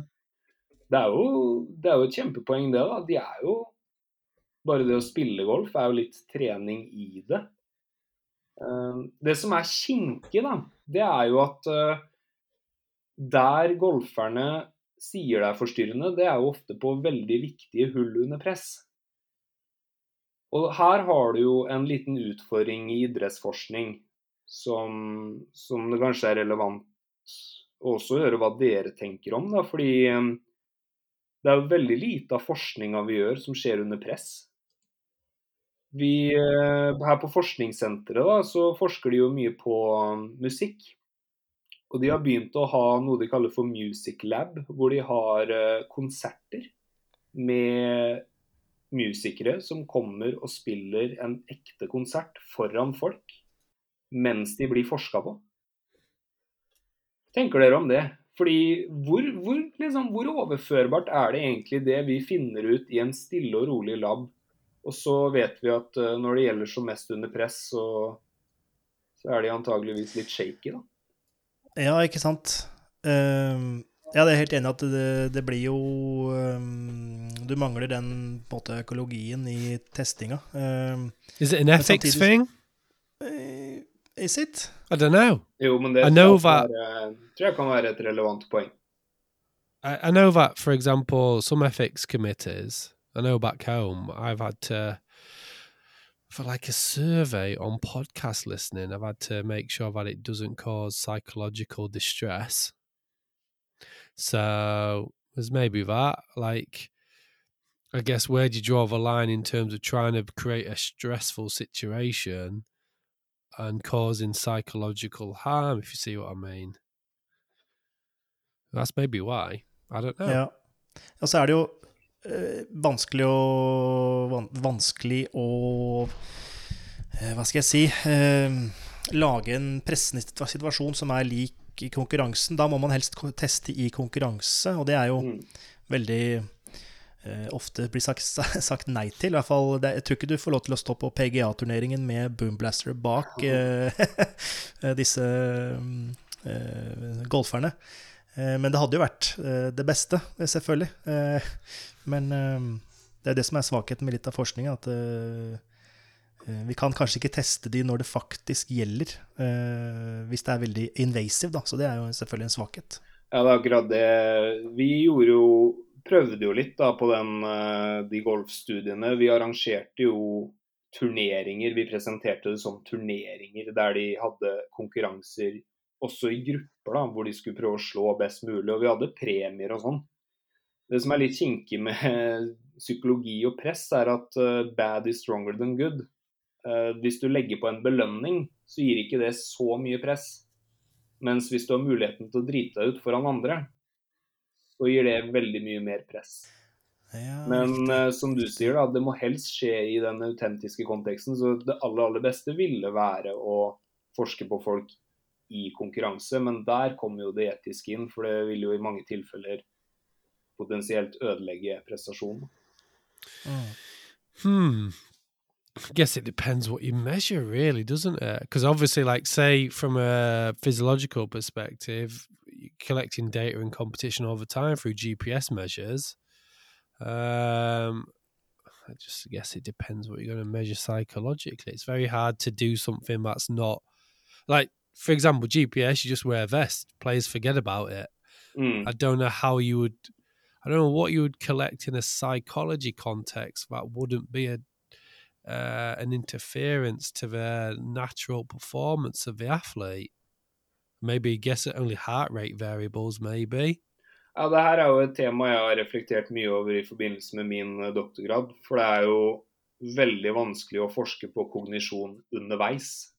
det, er jo, det er jo et kjempepoeng, det. da. De er jo Bare det å spille golf er jo litt trening i det. Eh, Det som er kinkig, da, det er jo at eh, der golferne sier det er forstyrrende, det er jo ofte på veldig viktige hull under press. Og her har du jo en liten utfordring i idrettsforskning som, som det kanskje er relevant å også høre hva dere tenker om. Da, fordi eh, det er jo veldig lite av forskninga vi gjør som skjer under press. Vi, eh, her på forskningssenteret da, så forsker de jo mye på um, musikk. Og de har begynt å ha noe de kaller for Music Lab, hvor de har eh, konserter med musikere som kommer og spiller en ekte konsert foran folk mens de blir forska på. Tenker dere om det? Fordi hvor, hvor, liksom, hvor, overførbart er det egentlig det vi finner ut i en stille og rolig lab? Og så vet vi at uh, når det gjelder som mest under press, så, så er de antageligvis litt shaky, da. Ja, ikke sant. Uh, ja, det er helt enig at det, det blir jo um, Du mangler den måte, økologien i testinga. Uh, Is it an ethics thing? Uh, is it? I don't know. Jo, men det I tror know jeg, that- være, tror jeg kan være et relevant poeng. I, I know that, for example, some ethics committees, I know back home, I've had to, for like a survey on podcast listening, I've had to make sure that it doesn't cause psychological distress. So there's maybe that. Like, I guess where do you draw the line in terms of trying to create a stressful situation and causing psychological harm, if you see what I mean? That's maybe why. I don't know. Ja. Og så er det jo vanskelig å van Vanskelig å eh, Hva skal jeg si eh, Lage en pressende situasjon som er lik i konkurransen. Da må man helst teste i konkurranse, og det er jo Mm. veldig eh, ofte blir sagt, sagt nei til. I hvert fall, det, jeg tror ikke du får lov til å stå på PGA-turneringen med boomblaster bak uh, disse eh, golferne. Eh, men det hadde jo vært eh, det beste, eh, selvfølgelig. Men det er det som er svakheten med litt av forskninga, at vi kan kanskje ikke teste de når det faktisk gjelder, hvis det er veldig invasive, da. Så det er jo selvfølgelig en svakhet. Ja, det er akkurat det. Vi gjorde jo prøvde jo litt da på den, de golfstudiene. Vi arrangerte jo turneringer. Vi presenterte det som turneringer der de hadde konkurranser også i grupper, da, hvor de skulle prøve å slå best mulig. Og vi hadde premier og sånn. Det som er litt kinkig med psykologi og press, er at eh, bad is stronger than good. Eh, hvis du legger på en belønning, så gir ikke det så mye press. Mens hvis du har muligheten til å drite deg ut foran andre, så gir det veldig mye mer press. Ja, Men eh, som du sier, da, det må helst skje i den autentiske konteksten. Så det aller, aller beste ville være å forske på folk i konkurranse. Men der kommer jo det etiske inn, for det vil jo i mange tilfeller potensielt ødelegge prestasjonen. Mm. Hmm. I guess it depends what you measure, really, doesn't it? Because obviously, like, say, from a physiological perspective, collecting data in competition over time through GPS measures. Um, I just guess it depends what you're going to measure psychologically. It's very hard to do something that's not like, for example, GPS. You just wear a vest. Players forget about it. Mm. I don't know how you would. I don't know what you would collect in a psychology context that wouldn't be a uh, an interference to the natural performance of the athlete. Maybe guess at only heart rate variables, maybe. Ja, det her er jo et tema jeg har reflektert mye over i forbindelse med min eh, doktorgrad. For det er jo veldig vanskelig å forske på kognisjon underveis.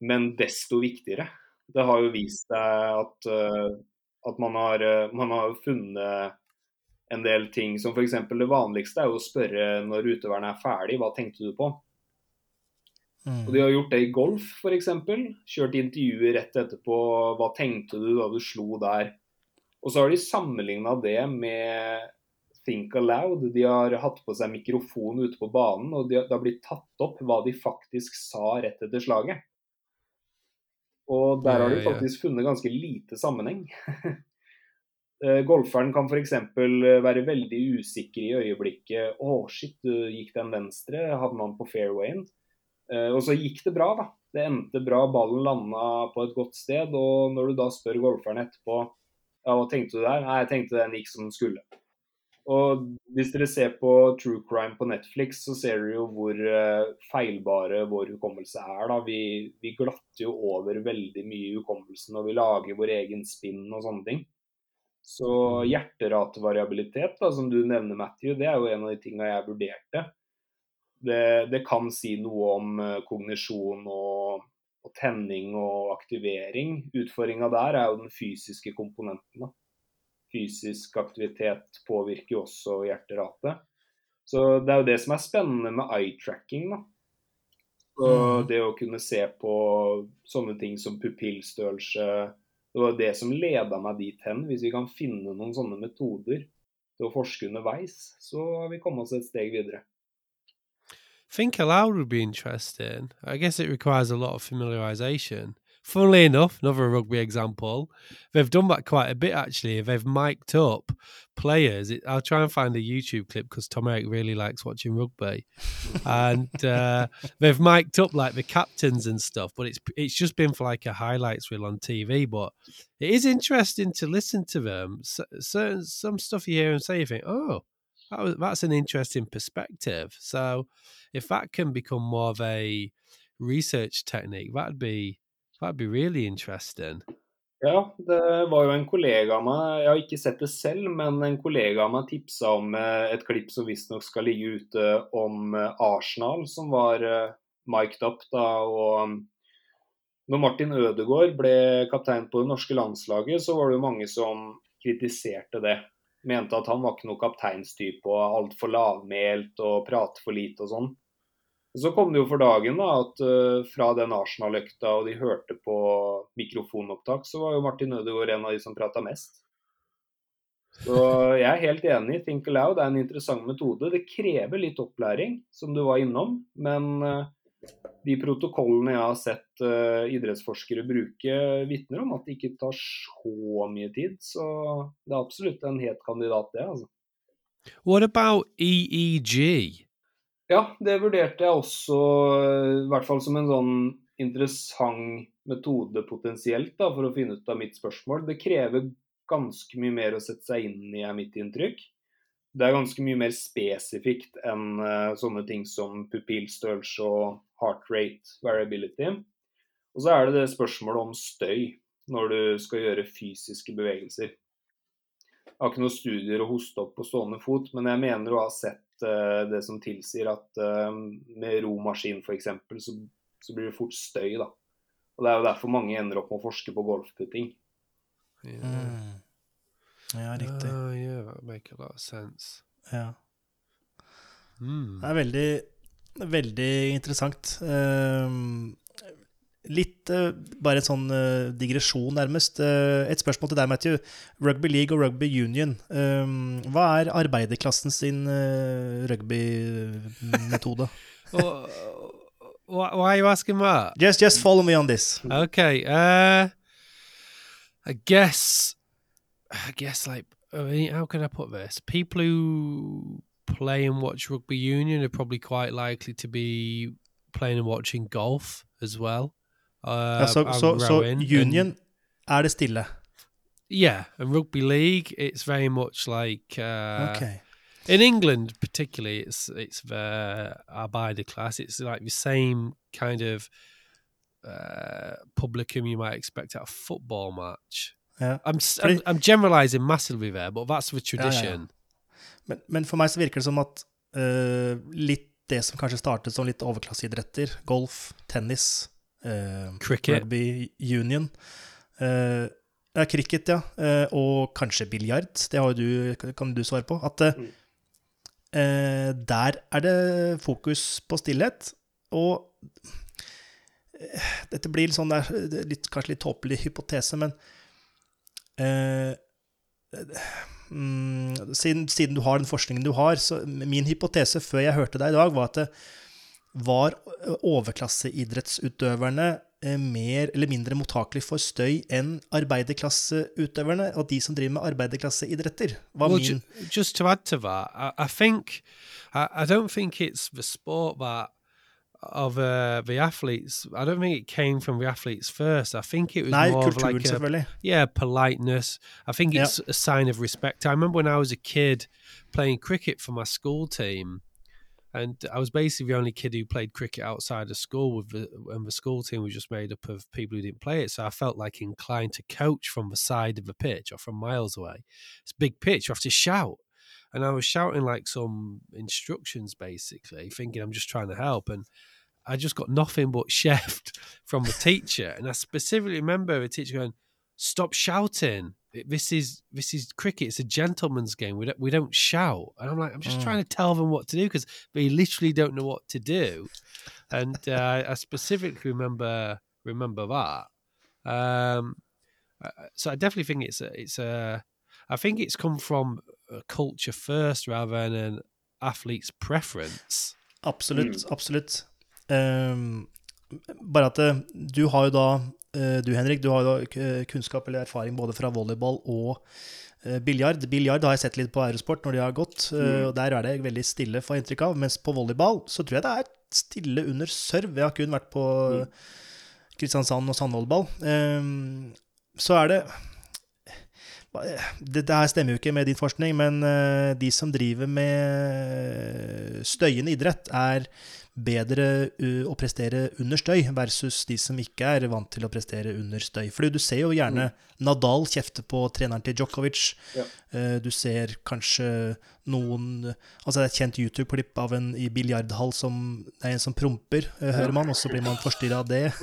Men desto viktigere. Det har jo vist seg at, eh, at man, har, eh, man har funnet en del ting som f.eks. det vanligste er jo å spørre når utøverne er ferdig, hva tenkte du på? Mm. Og de har gjort det i golf f.eks. Kjørt intervjuer rett etterpå. Hva tenkte du da du slo der? Og så har de sammenligna det med Think Aloud. De har hatt på seg mikrofon ute på banen, og det har blitt tatt opp hva de faktisk sa rett etter slaget. Og der har de faktisk funnet ganske lite sammenheng. Eh, Golferen kan f.eks. være veldig usikker i øyeblikket. 'Å, shit, du gikk den venstre? Havna han på fairwayen?' Eh, Og så gikk det bra, da. Det endte bra, ballen landa på et godt sted. Og når du da spør golferen etterpå ja, hva tenkte du der? Nei, jeg tenkte den gikk som den skulle. Og hvis dere ser på True Crime på Netflix, så ser dere jo hvor eh, feilbare vår hukommelse er. da. Vi, vi glatter jo over veldig mye i hukommelsen, og vi lager vår egen spinn og sånne ting. Så hjerteratvariabilitet, da, som du nevner, Matthew, det er jo en av de tinga jeg vurderte. Det, det kan si noe om eh, kognisjon og, og tenning og aktivering. Utfordringa der er jo den fysiske komponenten. da. Fysisk aktivitet påvirker jo også hjerteratet. Så det er jo det som er spennende med eye-tracking. da. Så Mm. Det å kunne se på sånne ting som pupillstørrelse Det var det som leda meg dit hen. Hvis vi kan finne noen sånne metoder til å forske underveis, så har vi kommet oss et steg videre. Think aloud would be interesting. I guess it requires a lot of familiarization. Funnily enough, another rugby example, they've done that quite a bit actually. They've mic'd up players. It, I'll try and find a YouTube clip because Tom Eric really likes watching rugby, and uh, they've mic'd up like the captains and stuff. But it's it's just been for like a highlights reel on TV. But it is interesting to listen to them. S- certain some stuff you hear and say, you think, oh, that was, that's an interesting perspective. So if that can become more of a research technique, that'd be that'd be really interesting. Ja, det var jo en kollega av meg, jeg har ikke sett det selv, men en kollega av meg tipsa om eh, et klipp som visstnok skal ligge ute om eh, Arsenal, som var miked mic'd up da. og um, når Martin Ødegaard ble kaptein på det norske landslaget, så var det jo mange som kritiserte det. Mente at han var ikke noe kapteinstype og altfor lavmælt og prater for lite og sånn. Så kom det jo for dagen da, at uh, fra den Arsenal-økta og de hørte på mikrofonopptak, så var jo Martin Ødegaard en av de som prata mest. Så jeg er helt enig. Think aloud er en interessant metode. Det krever litt opplæring, som du var innom. Men uh, de protokollene jeg har sett uh, idrettsforskere bruke, vitner om at det ikke tar så mye tid. Så det er absolutt en het kandidat, det. altså. What about EEG? Ja, det vurderte jeg også, i hvert fall som en sånn interessant metode potensielt, da, for å finne ut av mitt spørsmål. Det krever ganske mye mer å sette seg inn i, er mitt inntrykk. Det er ganske mye mer spesifikt enn uh, sånne ting som pupillstørrelse og heart rate variability. Og så er det det spørsmålet om støy når du skal gjøre fysiske bevegelser. Jeg har ikke noen studier å hoste opp på stående fot, men jeg mener å ha sett uh, det som tilsier at uh, med romaskin f.eks. Så, så blir det fort støy. da. Og Det er jo derfor mange ender opp med å forske på golfputting. Yeah. Mm. Ja, riktig. Uh, yeah, make a lot of sense. Ja. Mm. Det er veldig, veldig interessant. Ehm, litt uh, bare en sånn uh, digresjon, nærmest. Uh, et spørsmål til deg, Matthew. Rugby League og Rugby Union. Ehm, hva er arbeiderklassen sin rugbymetode? Wh- why, are you asking that? just, just follow me on this. Okay. Uh, I guess. I guess like I mean, how can I put this? People who play and watch rugby union are probably quite likely to be playing and watching golf as well. Uh, yeah, so, so and- Union det stille. yeah, and rugby league, it's very much like uh, okay. in England, particularly, it's it's the Arbeider class. It's like the same kind of uh, publicum you might expect at a football match. Yeah. I'm I'm, I'm generalizing massively there, but that's the ja, ja. tradition. Men, men for meg så virker det som at uh, litt det som kanskje startet som litt overklasseidretter, golf, tennis, eh, Cricket. rugby union eh, ja, Cricket, ja. eh, og kanskje biljard. Det har du, kan du svare på. At eh, Mm. eh, der er det fokus på stillhet, og eh, dette blir litt sånn der, det er litt, kanskje litt tåpelig hypotese, men eh, mm, siden, siden du har den forskningen du har, så min hypotese før jeg hørte deg i dag, var at det var overklasseidrettsutøverne eh, mer eller mindre mottakelig for støy enn arbeiderklasseutøverne, og de som driver med arbeiderklasseidretter, var Well, min just to add to that, I, I think I, I don't think it's the sport that of uh, the athletes. I don't think it came from the athletes first. I think it was Nei, more of kulturen, like a, yeah, politeness. I think Yeah. it's a sign of respect. I remember when I was a kid playing cricket for my school team, and I was basically the only kid who played cricket outside of school. With the, and the school team was just made up of people who didn't play it, so I felt like inclined to coach from the side of the pitch or from miles away. It's big pitch; you have to shout, and I was shouting like some instructions, basically, thinking I'm just trying to help, and I just got nothing but chefed from the teacher. And I specifically remember the teacher going, Stop shouting. This is this is cricket. It's a gentleman's game. We don't we don't shout. And I'm like, I'm just Mm. trying to tell them what to do because they literally don't know what to do. And uh, I specifically remember remember that. Um, uh, so I definitely think it's a it's a. I think it's come from a culture first rather than an athlete's preference. Absolutt, absolutt. Ehm, bare at du har jo da Du, Henrik, du har jo kunnskap eller erfaring både fra volleyball og uh, biljard. Biljard har jeg sett litt på Aerosport når de har gått, eh, Mm. og der er det veldig stille, får jeg inntrykk av. Mens på volleyball så tror jeg det er stille under serve. Jeg har kun vært på Mm. Kristiansand og sandvolleyball. Ehm, så er det det, det her stemmer jo ikke med din forskning, men eh, de som driver med støyende idrett, er bedre uh, å prestere under støy versus de som ikke er vant til å prestere under støy. Fordi du ser jo gjerne Nadal kjefte på treneren til Djokovic. Ja. Eh, du ser kanskje noen Altså det er et kjent YouTube-klipp av en i biljardhall som Det er en som promper, eh, hører man, og så blir man forstyrra av det.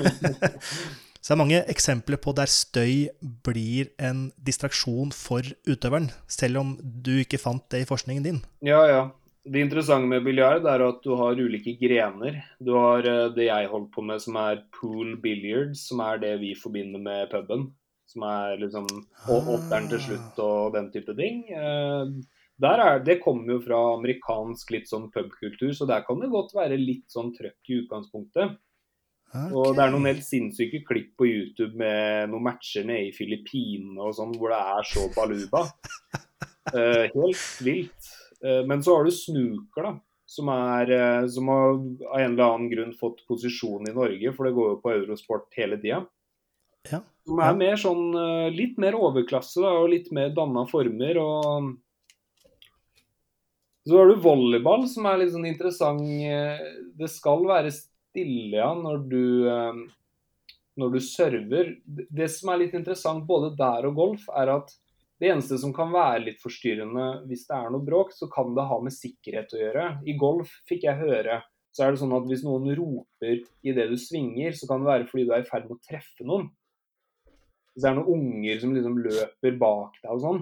Så det er mange eksempler på der støy blir en distraksjon for utøveren, selv om du ikke fant det i forskningen din. Ja, ja. Det interessante med biljard er at du har ulike grener. Du har eh, det jeg holdt på med som er pool billiards, som er det vi forbinder med puben. Som er liksom åtteren til slutt og den type ting. Eh, Der er, det kommer jo fra amerikansk litt sånn pubkultur, så der kan det godt være litt sånn trøkk i utgangspunktet. Og det er noen helt sinnssyke klipp på YouTube med noen matcher nede i Filippinene og sånn, hvor det er så baluba. Eh, helt vilt. Eh, men så har du snooker, da. Som, er, eh, som har av en eller annen grunn fått posisjon i Norge, for det går jo på Eurosport hele tida. Ja. Som er mer sånn eh, litt mer overklasse da, og litt mer danna former. og så har du volleyball, som er litt sånn interessant. Det skal være stille ja, når du, når du server. Det- Det som er litt interessant både der og golf, er at det eneste som kan være litt forstyrrende hvis det er noe bråk, så kan det ha med sikkerhet å gjøre. I golf fikk jeg høre så er det sånn at hvis noen roper idet du svinger, så kan det være fordi du er i ferd med å treffe noen. Hvis det er noen unger som liksom løper bak deg og sånn.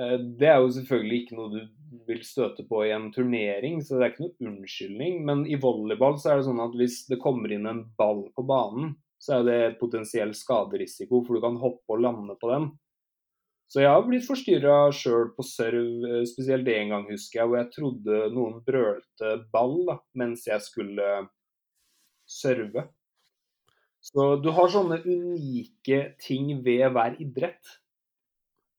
Eh, Det er jo selvfølgelig ikke noe du vil støte på i en turnering, så det er ikke noe unnskyldning. Men i volleyball så er det sånn at hvis det kommer inn en ball på banen, så er det potensiell skaderisiko, for du kan hoppe og lande på den. Så jeg har blitt forstyrra sjøl på serv, eh, spesielt en gang, husker jeg, hvor jeg trodde noen brølte ball da, mens jeg skulle serve. Så du har sånne unike ting ved hver idrett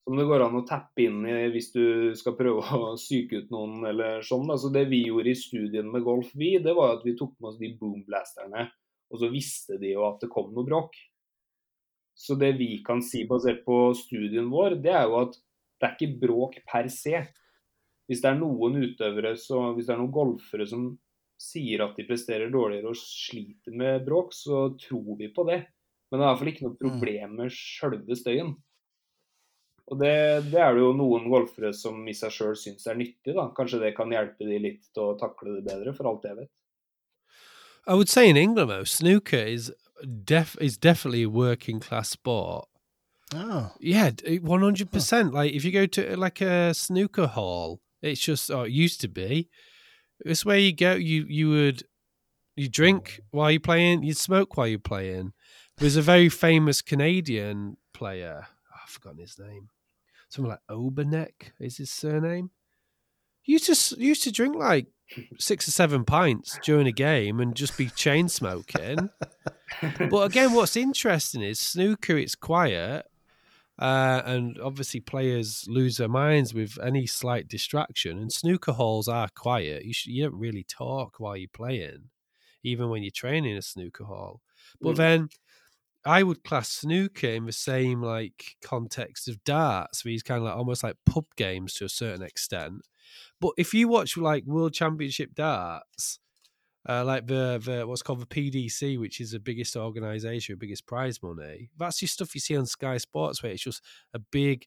som det går an å tappe inn i hvis du skal prøve å psyke ut noen eller sånn. Da. Det vi gjorde i studien med Golf Vi, det var at vi tok med oss de boomblasterne, og så visste de jo at det kom noe bråk. Så det vi kan si basert på studien vår, det er jo at det er ikke bråk per se. Hvis det er noen utøvere, så hvis det er noen golfere som sier at de presterer dårligere og sliter med bråk, så tror vi på det. Men det er i hvert fall ikke noe problem med sjølve støyen. Og det, det er det jo noen golfere som i seg sjøl syns er nyttig. da. Kanskje det kan hjelpe de litt til å takle det bedre, for alt jeg vet. I would say in England though, snooker is def is definitely a working class sport. Oh. Yeah, one hundred percent. Like if you go to like a snooker hall, it's just or it used to be. It's where you go. You you would you drink hmm. while you're playing. You smoke while you're playing. There's a very famous Canadian player. Oh, I've forgotten his name. Something like Oberneck is his surname. He used to used to drink like six or seven pints during a game and just be chain smoking. but again, what's interesting is snooker. It's quiet, uh, and obviously players lose their minds with any slight distraction. And snooker halls are quiet. You sh- you don't really talk while you're playing, even when you're training a snooker hall. But Mm. then. I would class snooker in the same like context of darts, where he's kind of like almost like pub games to a certain extent. But if you watch like World Championship darts, uh, like the the what's called the PDC, which is the biggest organisation, the biggest prize money, that's just stuff you see on Sky Sports, where it's just a big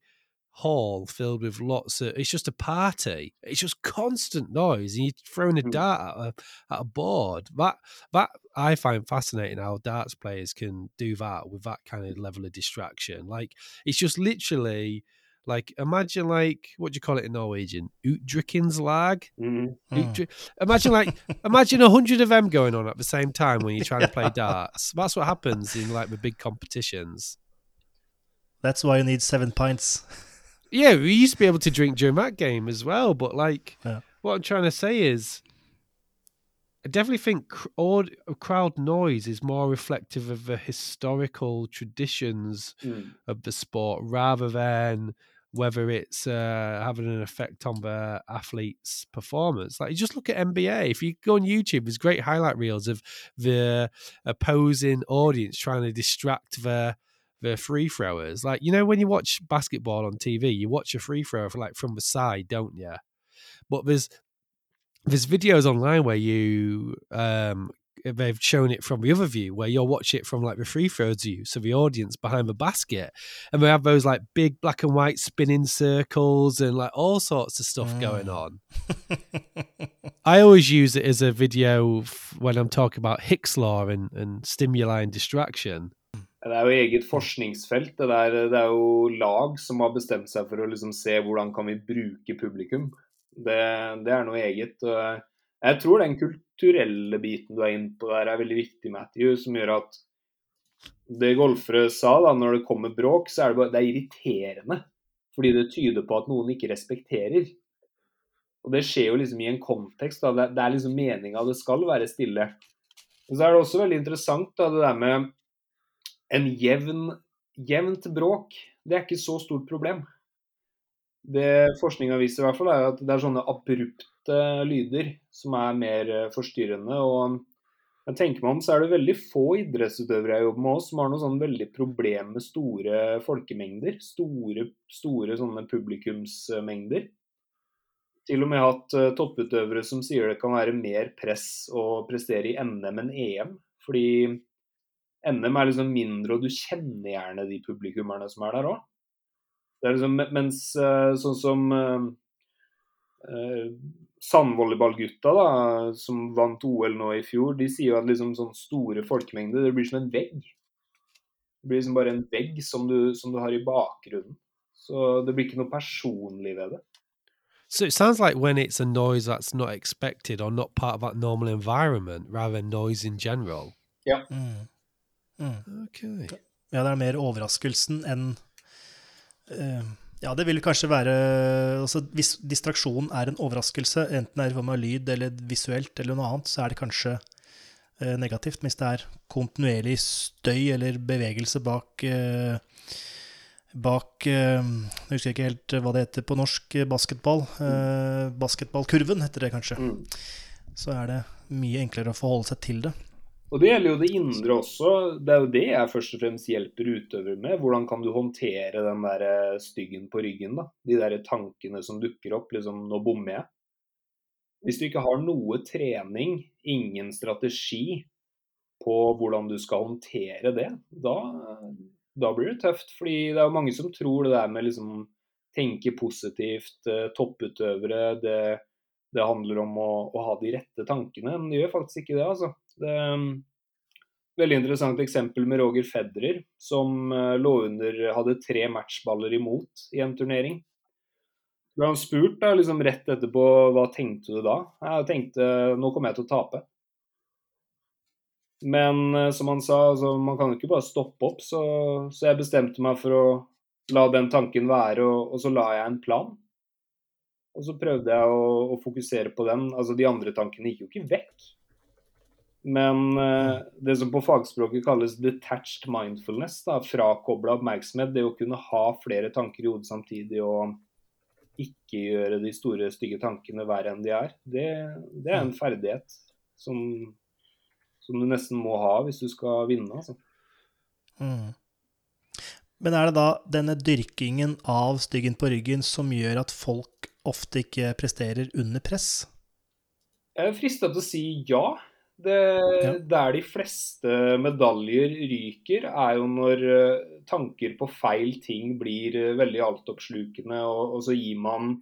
hall filled with lots of. It's just a party. It's just constant noise, and you're throwing a Mm. dart at a, at a board. That that I find fascinating how darts players can do that with that kind of level of distraction. Like it's just literally like imagine like what do you call it in Norwegian? Utdrikningslag. Mhm. Mm. Imagine like imagine a hundred of them going on at the same time when you're trying to play darts. That's what happens in like the big competitions. That's why you need seven pints. Yeah, we used to be able to drink during that game as well, but like Yeah. what I'm trying to say is I definitely think cr- aud- crowd noise is more reflective of the historical traditions Mm. of the sport rather than whether it's uh, having an effect on the athlete's performance. Like, you just look at NBA. If you go on YouTube, there's great highlight reels of the opposing audience trying to distract the the free throwers. Like, you know, when you watch basketball on TV, you watch a free thrower for, like from the side, don't you? But there's there's videos online where you um they've shown it from the other view where you'll watch it from like the free throws view so the audience behind the basket and we have those like big black and white spinning circles and like all sorts of stuff going Mm. on i always use it as a video f- when i'm talking about hicks law and, and stimuli and distraction Det er jo eget forskningsfelt. Det, der, det er jo lag som har bestemt seg for å liksom se hvordan kan vi bruke publikum. Det, det er noe eget. og Jeg tror den kulturelle biten du er inne på der er veldig viktig, Matthew, som gjør at det golfere sa da, når det kommer bråk, så er det bare det er irriterende. Fordi det tyder på at noen ikke respekterer. Og det skjer jo liksom i en kontekst. da, Det, det er liksom meninga det skal være stille. Og så er det også veldig interessant da, det der med en jevn, jevnt bråk, det er ikke så stort problem. Det forskninga viser, i hvert fall, er at det er sånne abrupte lyder som er mer eh, forstyrrende. og jeg tenker meg om, så er det veldig få idrettsutøvere jeg jobber med også, som har noe sånn veldig problem med store folkemengder. Store, store sånne publikumsmengder. Til og med hatt eh, topputøvere som sier det kan være mer press å prestere i NM enn EM. Fordi NM er liksom mindre, og du kjenner gjerne de publikummerne som er der òg. Liksom, mens eh, sånn som eh, eh, sandvolleyballgutta, da, som vant OL nå i fjor, de sier jo at liksom sånn store folkemengder, det blir som en vegg. Det blir liksom bare en vegg som du, som du har i bakgrunnen. Så det blir ikke noe personlig ved det. so it sounds like when it's a noise that's not expected or not part of that normal environment rather than noise in general Mm. Mm. okay Ja, det er mer overraskelsen enn Ja, det vil kanskje være altså Hvis distraksjonen er en overraskelse, enten det er i form av lyd eller visuelt eller noe annet, så er det kanskje eh, negativt. Hvis det er kontinuerlig støy eller bevegelse bak eh, Bak eh, Jeg husker ikke helt hva det heter på norsk eh, basketball. Eh, basketballkurven heter det kanskje. Mm. Så er det mye enklere å forholde seg til det. Og det gjelder jo det indre også. Det er jo det jeg først og fremst hjelper utøvere med. Hvordan kan du håndtere den der eh, styggen på ryggen, da. De der tankene som dukker opp. Liksom, nå bommer jeg. Hvis du ikke har noe trening, ingen strategi på hvordan du skal håndtere det, da, da blir det tøft. Fordi det er jo mange som tror det der med liksom tenke positivt, eh, topputøvere, det, det handler om å, å ha de rette tankene. Men det gjør faktisk ikke det, altså. Det um, veldig interessant eksempel med Roger Federer, som eh, lå under hadde tre matchballer imot i en turnering. Ble han spurt da, liksom rett etterpå hva tenkte du da? Jeg tenkte nå kommer jeg til å tape. Men eh, som han sa, altså, man kan jo ikke bare stoppe opp, så, så jeg bestemte meg for å la den tanken være, og, og så la jeg en plan. Og så prøvde jeg å, å fokusere på den. Altså De andre tankene gikk jo ikke vekk. Men eh, det som på fagspråket kalles detached mindfulness, da, frakobla oppmerksomhet, det å kunne ha flere tanker i hodet samtidig og ikke gjøre de store, stygge tankene verre enn de er, det, det er en ferdighet som, som du nesten må ha hvis du skal vinne. Altså. Mm. Men er det da denne dyrkingen av styggen på ryggen som gjør at folk ofte ikke presterer under press? Jeg er frista til å si ja. Det, Ja. Der de fleste medaljer ryker, er jo når eh, tanker på feil ting blir eh, veldig altoppslukende, og, og så gir man,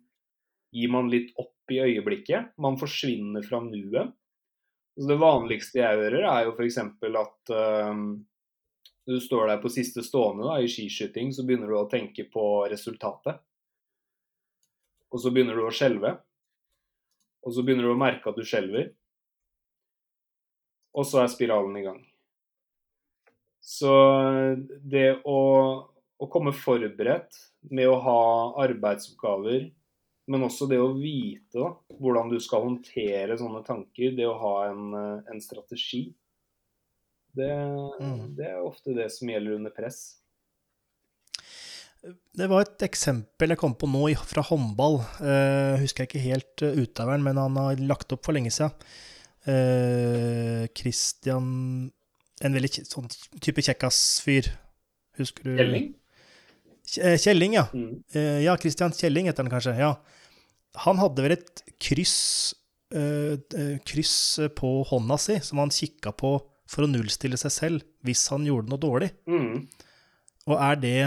gir man litt opp i øyeblikket. Man forsvinner fra nuet. Så det vanligste jeg hører, er jo f.eks. at um, du står der på siste stående da, i skiskyting, så begynner du å tenke på resultatet. Og så begynner du å skjelve. Og så begynner du å merke at du skjelver. Og så er spiralen i gang. Så det å, å komme forberedt med å ha arbeidsoppgaver men også det å vite da, hvordan du skal håndtere sånne tanker, det å ha en, eh, en strategi, det, mm. det, er ofte det som gjelder under press. Det var et eksempel jeg kom på nå fra håndball. Husker jeg ikke helt utøveren, men han har lagt opp for lenge siden. Uh, Christian En veldig sånn type kjekkas-fyr. Husker du? Kjelling? Kjelling, ja. Mm. ja, Christian Kjelling heter han kanskje. ja. Han hadde vel et kryss, eh, kryss på hånda si som han kikka på for å nullstille seg selv hvis han gjorde noe dårlig. Mm. Og er det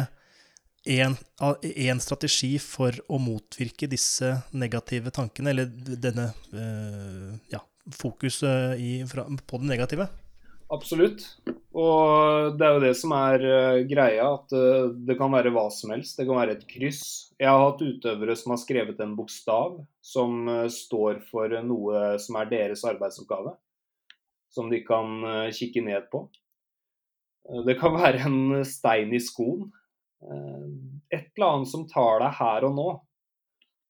en, en, strategi for å motvirke disse negative tankene, eller denne eh, ja, fokuset i, fra, på det negative? Absolutt. Og det er jo det som er uh, greia, at uh, det kan være hva som helst. Det kan være et kryss. Jeg har hatt utøvere som har skrevet en bokstav som uh, står for noe som er deres arbeidsoppgave. Som de kan kikke ned på. Det kan være en stein i skoen. Et eller annet som tar deg her og nå.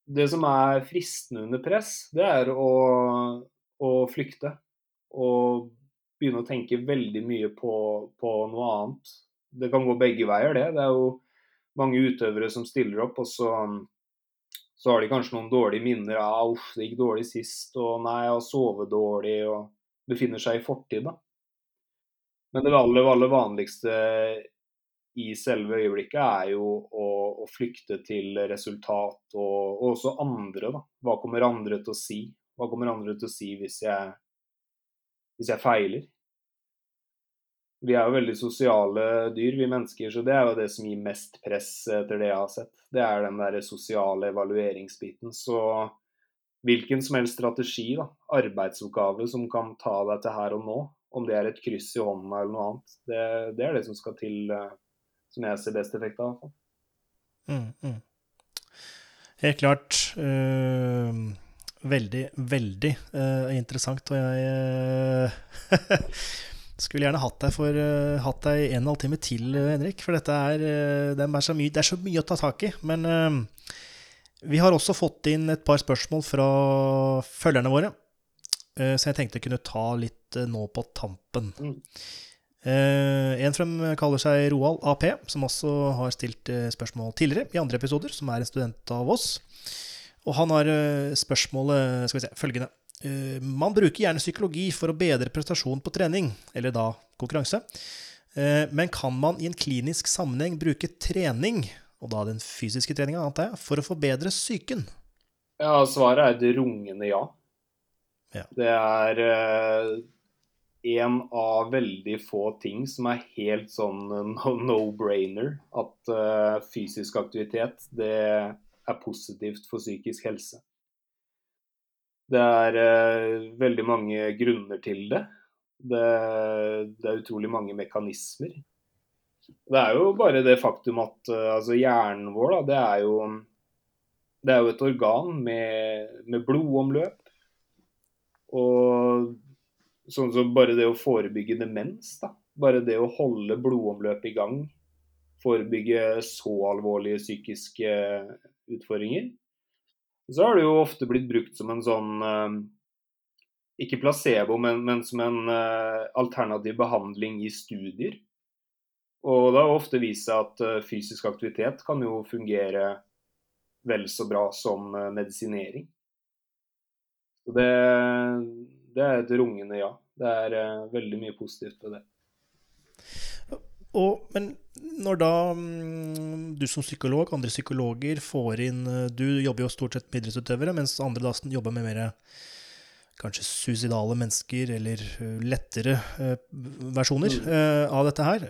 Det som er fristende under press, det er å, å flykte. Og begynne å tenke veldig mye på, på, noe annet. Det kan gå begge veier, det. Det er jo mange utøvere som stiller opp, og så, så har de kanskje noen dårlige minner av uff, det gikk dårlig sist, og nei, jeg har sovet dårlig, og befinner seg i fortid, da. Men det aller, aller vanligste i selve øyeblikket er jo å, å flykte til resultat, og, og, også andre, da. Hva kommer andre til å si? Hva kommer andre til å si hvis jeg hvis jeg feiler. Vi er jo veldig sosiale dyr, vi mennesker, så det er jo det som gir mest press etter det jeg har sett. Det er den der sosiale evalueringsbiten. Så hvilken som helst strategi, da, arbeidsoppgave som kan ta deg til her og nå, om det er et kryss i hånda eller noe annet, det, det er det som skal til, eh, som jeg ser best effekt av. Mm, mm. Helt klart. Uh veldig, veldig uh, interessant. Og jeg uh, skulle gjerne hatt deg, for, uh, hatt deg en og en halv time til, Henrik. For dette er, det er, så, mye, det er så mye å ta tak i. Men vi har også fått inn et par spørsmål fra følgerne våre. så jeg tenkte jeg kunne ta litt nå på tampen. Mm. en fra dem kaller seg Roald AP, som også har stilt spørsmål tidligere i andre episoder, som er en student av oss. Og han har eh, spørsmålet skal vi se, følgende. Eh, man bruker gjerne psykologi for å bedre prestasjon på trening, eller da konkurranse. Eh, men kan man i en klinisk sammenheng bruke trening, og da den fysiske treninga, antar jeg, for å forbedre psyken? Ja, svaret er et rungende ja. ja. Det er en av veldig få ting som er helt sånn no-brainer. At fysisk aktivitet, det er positivt for psykisk helse. Det er eh, veldig mange grunner til det. det. det. er utrolig mange mekanismer. Det er jo bare det faktum at eh, altså hjernen vår, da, det er jo det er jo et organ med, med blodomløp. Og sånn som bare det å forebygge demens, da. Bare det å holde blodomløpet i gang. Forebygge så alvorlige psykiske utfordringer. Så har det jo ofte blitt brukt som en sånn eh, Ikke placebo, men, men som en eh, alternativ behandling i studier. Og det har ofte vist seg at eh, fysisk aktivitet kan jo fungere vel så bra som medisinering. Så det, det er et rungende ja. Det er veldig mye positivt ved det. Og, men når da mm, du som psykolog, andre psykologer får inn eh, Du jobber jo stort sett med idrettsutøvere, mens andre da jobber med mer kanskje suicidale mennesker, eller eh, lettere eh, versjoner mm. av dette her.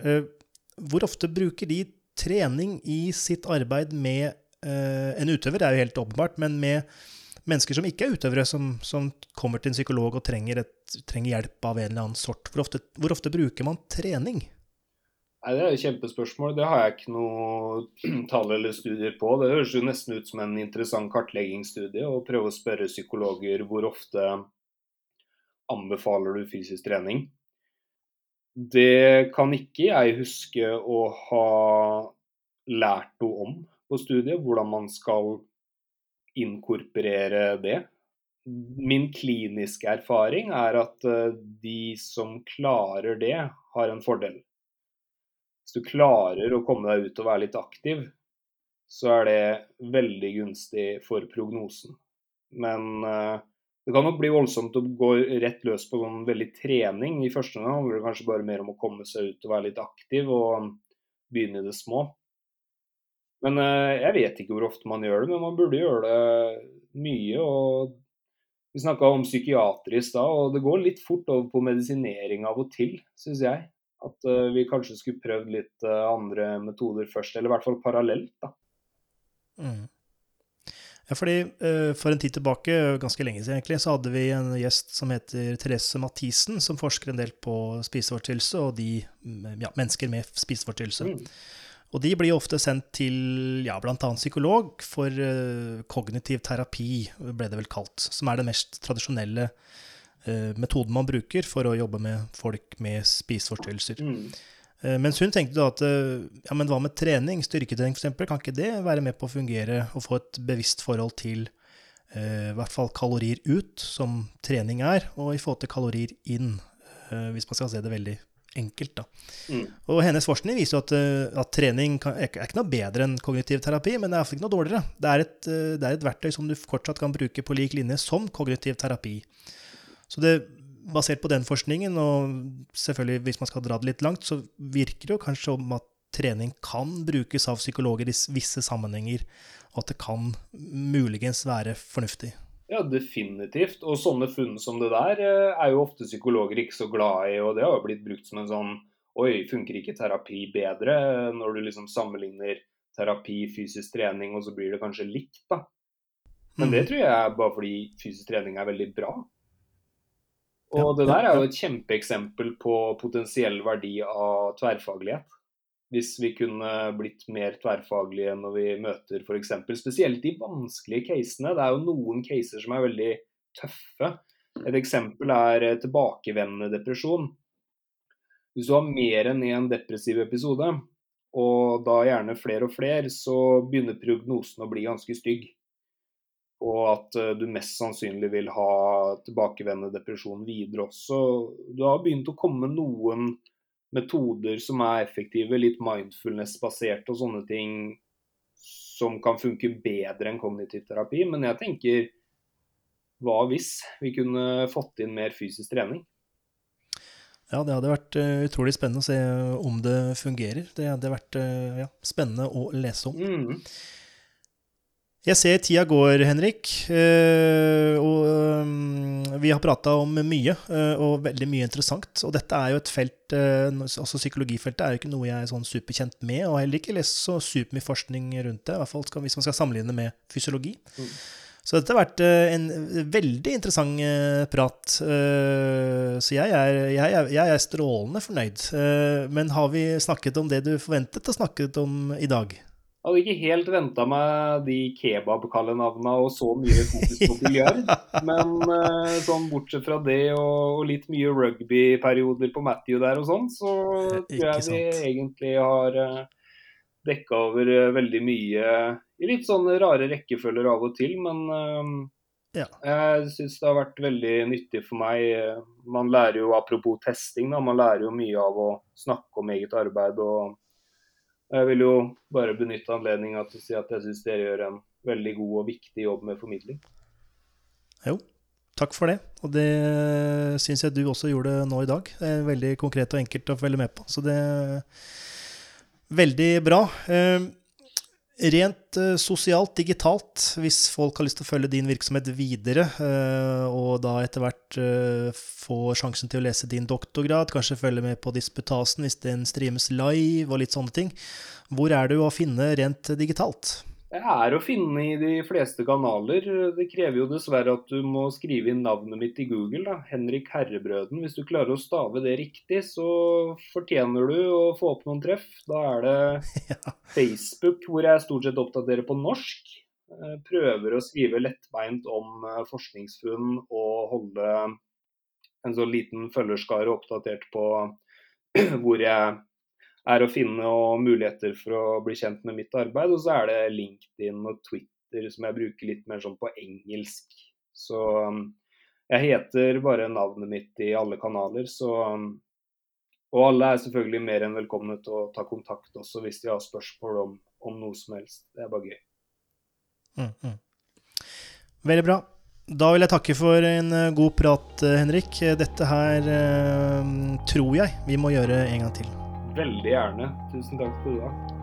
Hvor ofte bruker de trening i sitt arbeid med en utøver, det er jo helt åpenbart, men med mennesker som ikke er utøvere, som, som kommer til en psykolog og trenger, et, trenger, hjelp av en eller annen sort. Hvor ofte, hvor ofte bruker man trening? Nei, Det er et kjempespørsmål. Det har jeg ikke noe tall eller studier på. Det høres jo nesten ut som en interessant kartleggingsstudie å prøve å spørre psykologer hvor ofte anbefaler du fysisk trening. Det kan ikke jeg huske å ha lært noe om på studiet, hvordan man skal inkorporere det. Min kliniske erfaring er at eh, de som klarer det, har en fordel. Hvis du klarer å komme deg ut og være litt aktiv, så er det veldig gunstig for prognosen. Men uh, det kan nok bli voldsomt å gå rett løs på sånn veldig trening. I første gang handler det kanskje bare mer om å komme seg ut og være litt aktiv og begynne i det små. Men uh, jeg vet ikke hvor ofte man gjør det, men man burde gjøre det mye. og Vi snakka om psykiater i stad, og det går litt fort over på medisinering av og til, syns jeg. At uh, vi kanskje skulle prøvd litt uh, andre metoder først, eller i hvert fall parallelt. da. Mm. Ja, fordi uh, For en tid tilbake, ganske lenge siden egentlig, så hadde vi en gjest som heter Therese Mathisen, som forsker en del på spiseforstyrrelse og de, ja, mennesker med spiseforstyrrelse. Mm. Og de blir ofte sendt til ja, bl.a. psykolog for kognitiv terapi, ble det vel kalt, som er den mest tradisjonelle uh, metoden man bruker for å jobbe med folk med spiseforstyrrelser. Mm. Uh, mens hun tenkte da at ja, men hva med trening, styrketrening f.eks., kan ikke det være med på å fungere og få et bevisst forhold til i hvert fall kalorier ut, som trening er, og i forhold til kalorier inn, hvis man skal se det veldig enkelt. da. Mm. Og hennes forskning viser jo at, eh, at trening kan, er ikke noe bedre enn kognitiv terapi, men det er ikke noe dårligere. Det er, et, eh, det er, et, verktøy som du fortsatt kan bruke på lik linje som kognitiv terapi. Så det, basert på den forskningen, og selvfølgelig hvis man skal dra det litt langt, så virker det jo kanskje om at trening kan brukes av psykologer i visse sammenhenger, og at det kan muligens være fornuftig. Ja, definitivt. Og sånne funn som det der eh, er jo ofte psykologer ikke så glad i, og det har jo blitt brukt som en sånn Oi, funker ikke terapi bedre? Når du liksom sammenligner terapi, fysisk trening, og så blir det kanskje likt, da. Men det mm. tror jeg er bare fordi fysisk trening er veldig bra. Og det der er jo et kjempeeksempel på potensiell verdi av tverrfaglighet hvis vi kunne blitt mer tverrfaglige når vi møter f.eks. spesielt de vanskelige casene. Det er jo noen caser som er veldig tøffe. Et eksempel er eh, tilbakevendende depresjon. Hvis du har mer enn én depressiv episode, og da gjerne flere og flere, så begynner prognosen å bli ganske stygg. Og at eh, du mest sannsynlig vil ha tilbakevendende depresjon videre også. Du har begynt å komme noen metoder som er effektive, litt mindfulness-basert og sånne ting som kan funke bedre enn kognitiv terapi. Men jeg tenker hva hvis vi kunne fått inn mer fysisk trening? Ja, det hadde vært uh, utrolig spennende å se om det fungerer. Det hadde vært ja, spennende å lese om. Mm. Jeg ser tida går, Henrik. Eh, og eh, vi har prata om mye, eh, og veldig mye interessant. Og dette er jo et felt altså Psykologifeltet er jo ikke noe jeg er sånn superkjent med, og heller ikke lest så supermye forskning rundt det, i hvert fall hvis man skal sammenligne med fysiologi. Mm. Så dette har vært en veldig interessant prat. Så jeg er, jeg, er, jeg er, strålende fornøyd. Men har vi snakket om det du forventet å snakke om i dag? Hadde ikke helt venta meg de kebabkallenavna og så mye fokus på biljard. Men uh, sånn bortsett fra det og, og litt mye rugbyperioder på Matthew der og sånn, så tror jeg vi egentlig har uh, eh, dekka over uh, veldig mye i litt sånne rare rekkefølger av og til. Men uh, ja. jeg syns det har vært veldig nyttig for meg. Man lærer jo, apropos testing, da, man lærer jo mye av å snakke om eget arbeid. og jeg vil jo bare benytte anledninga til å si at jeg syns dere gjør en veldig god og viktig jobb med formidling. Jo, takk for det. Og det syns jeg du også gjorde nå i dag. Det er veldig konkret og enkelt å følge med på. Så det er veldig bra. Eh, Rent uh, sosialt, digitalt, hvis folk har lyst til å følge din virksomhet videre, uh, og da etter hvert uh, få sjansen til å lese din doktorgrad, kanskje følge med på disputasen hvis den streames live og litt sånne ting, hvor er du å finne rent digitalt? Jeg er å finne i de fleste kanaler. Det krever jo dessverre at du må skrive inn navnet mitt i Google. da. Henrik Herrebrøden. Hvis du klarer å stave det riktig, så fortjener du å få opp noen treff. Da er det Facebook, hvor jeg stort sett oppdaterer på norsk. Prøver å skrive lettbeint om eh, forskningsfunn og holde en så liten følgerskare oppdatert på hvor jeg er å finne og muligheter for å bli kjent med mitt arbeid. Og så er det LinkedIn og Twitter som jeg bruker litt mer sånn på engelsk. Så um, jeg heter bare navnet mitt i alle kanaler, så um, Og alle er selvfølgelig mer enn velkomne til å ta kontakt også hvis de har spørsmål om, om noe som helst. Det er bare gøy. Mm, mm. Veldig bra. Da vil jeg takke for en uh, god prat, uh, Henrik. Dette her uh, tror jeg vi må gjøre en gang til. Veldig gjerne. Tusen takk skal du ha.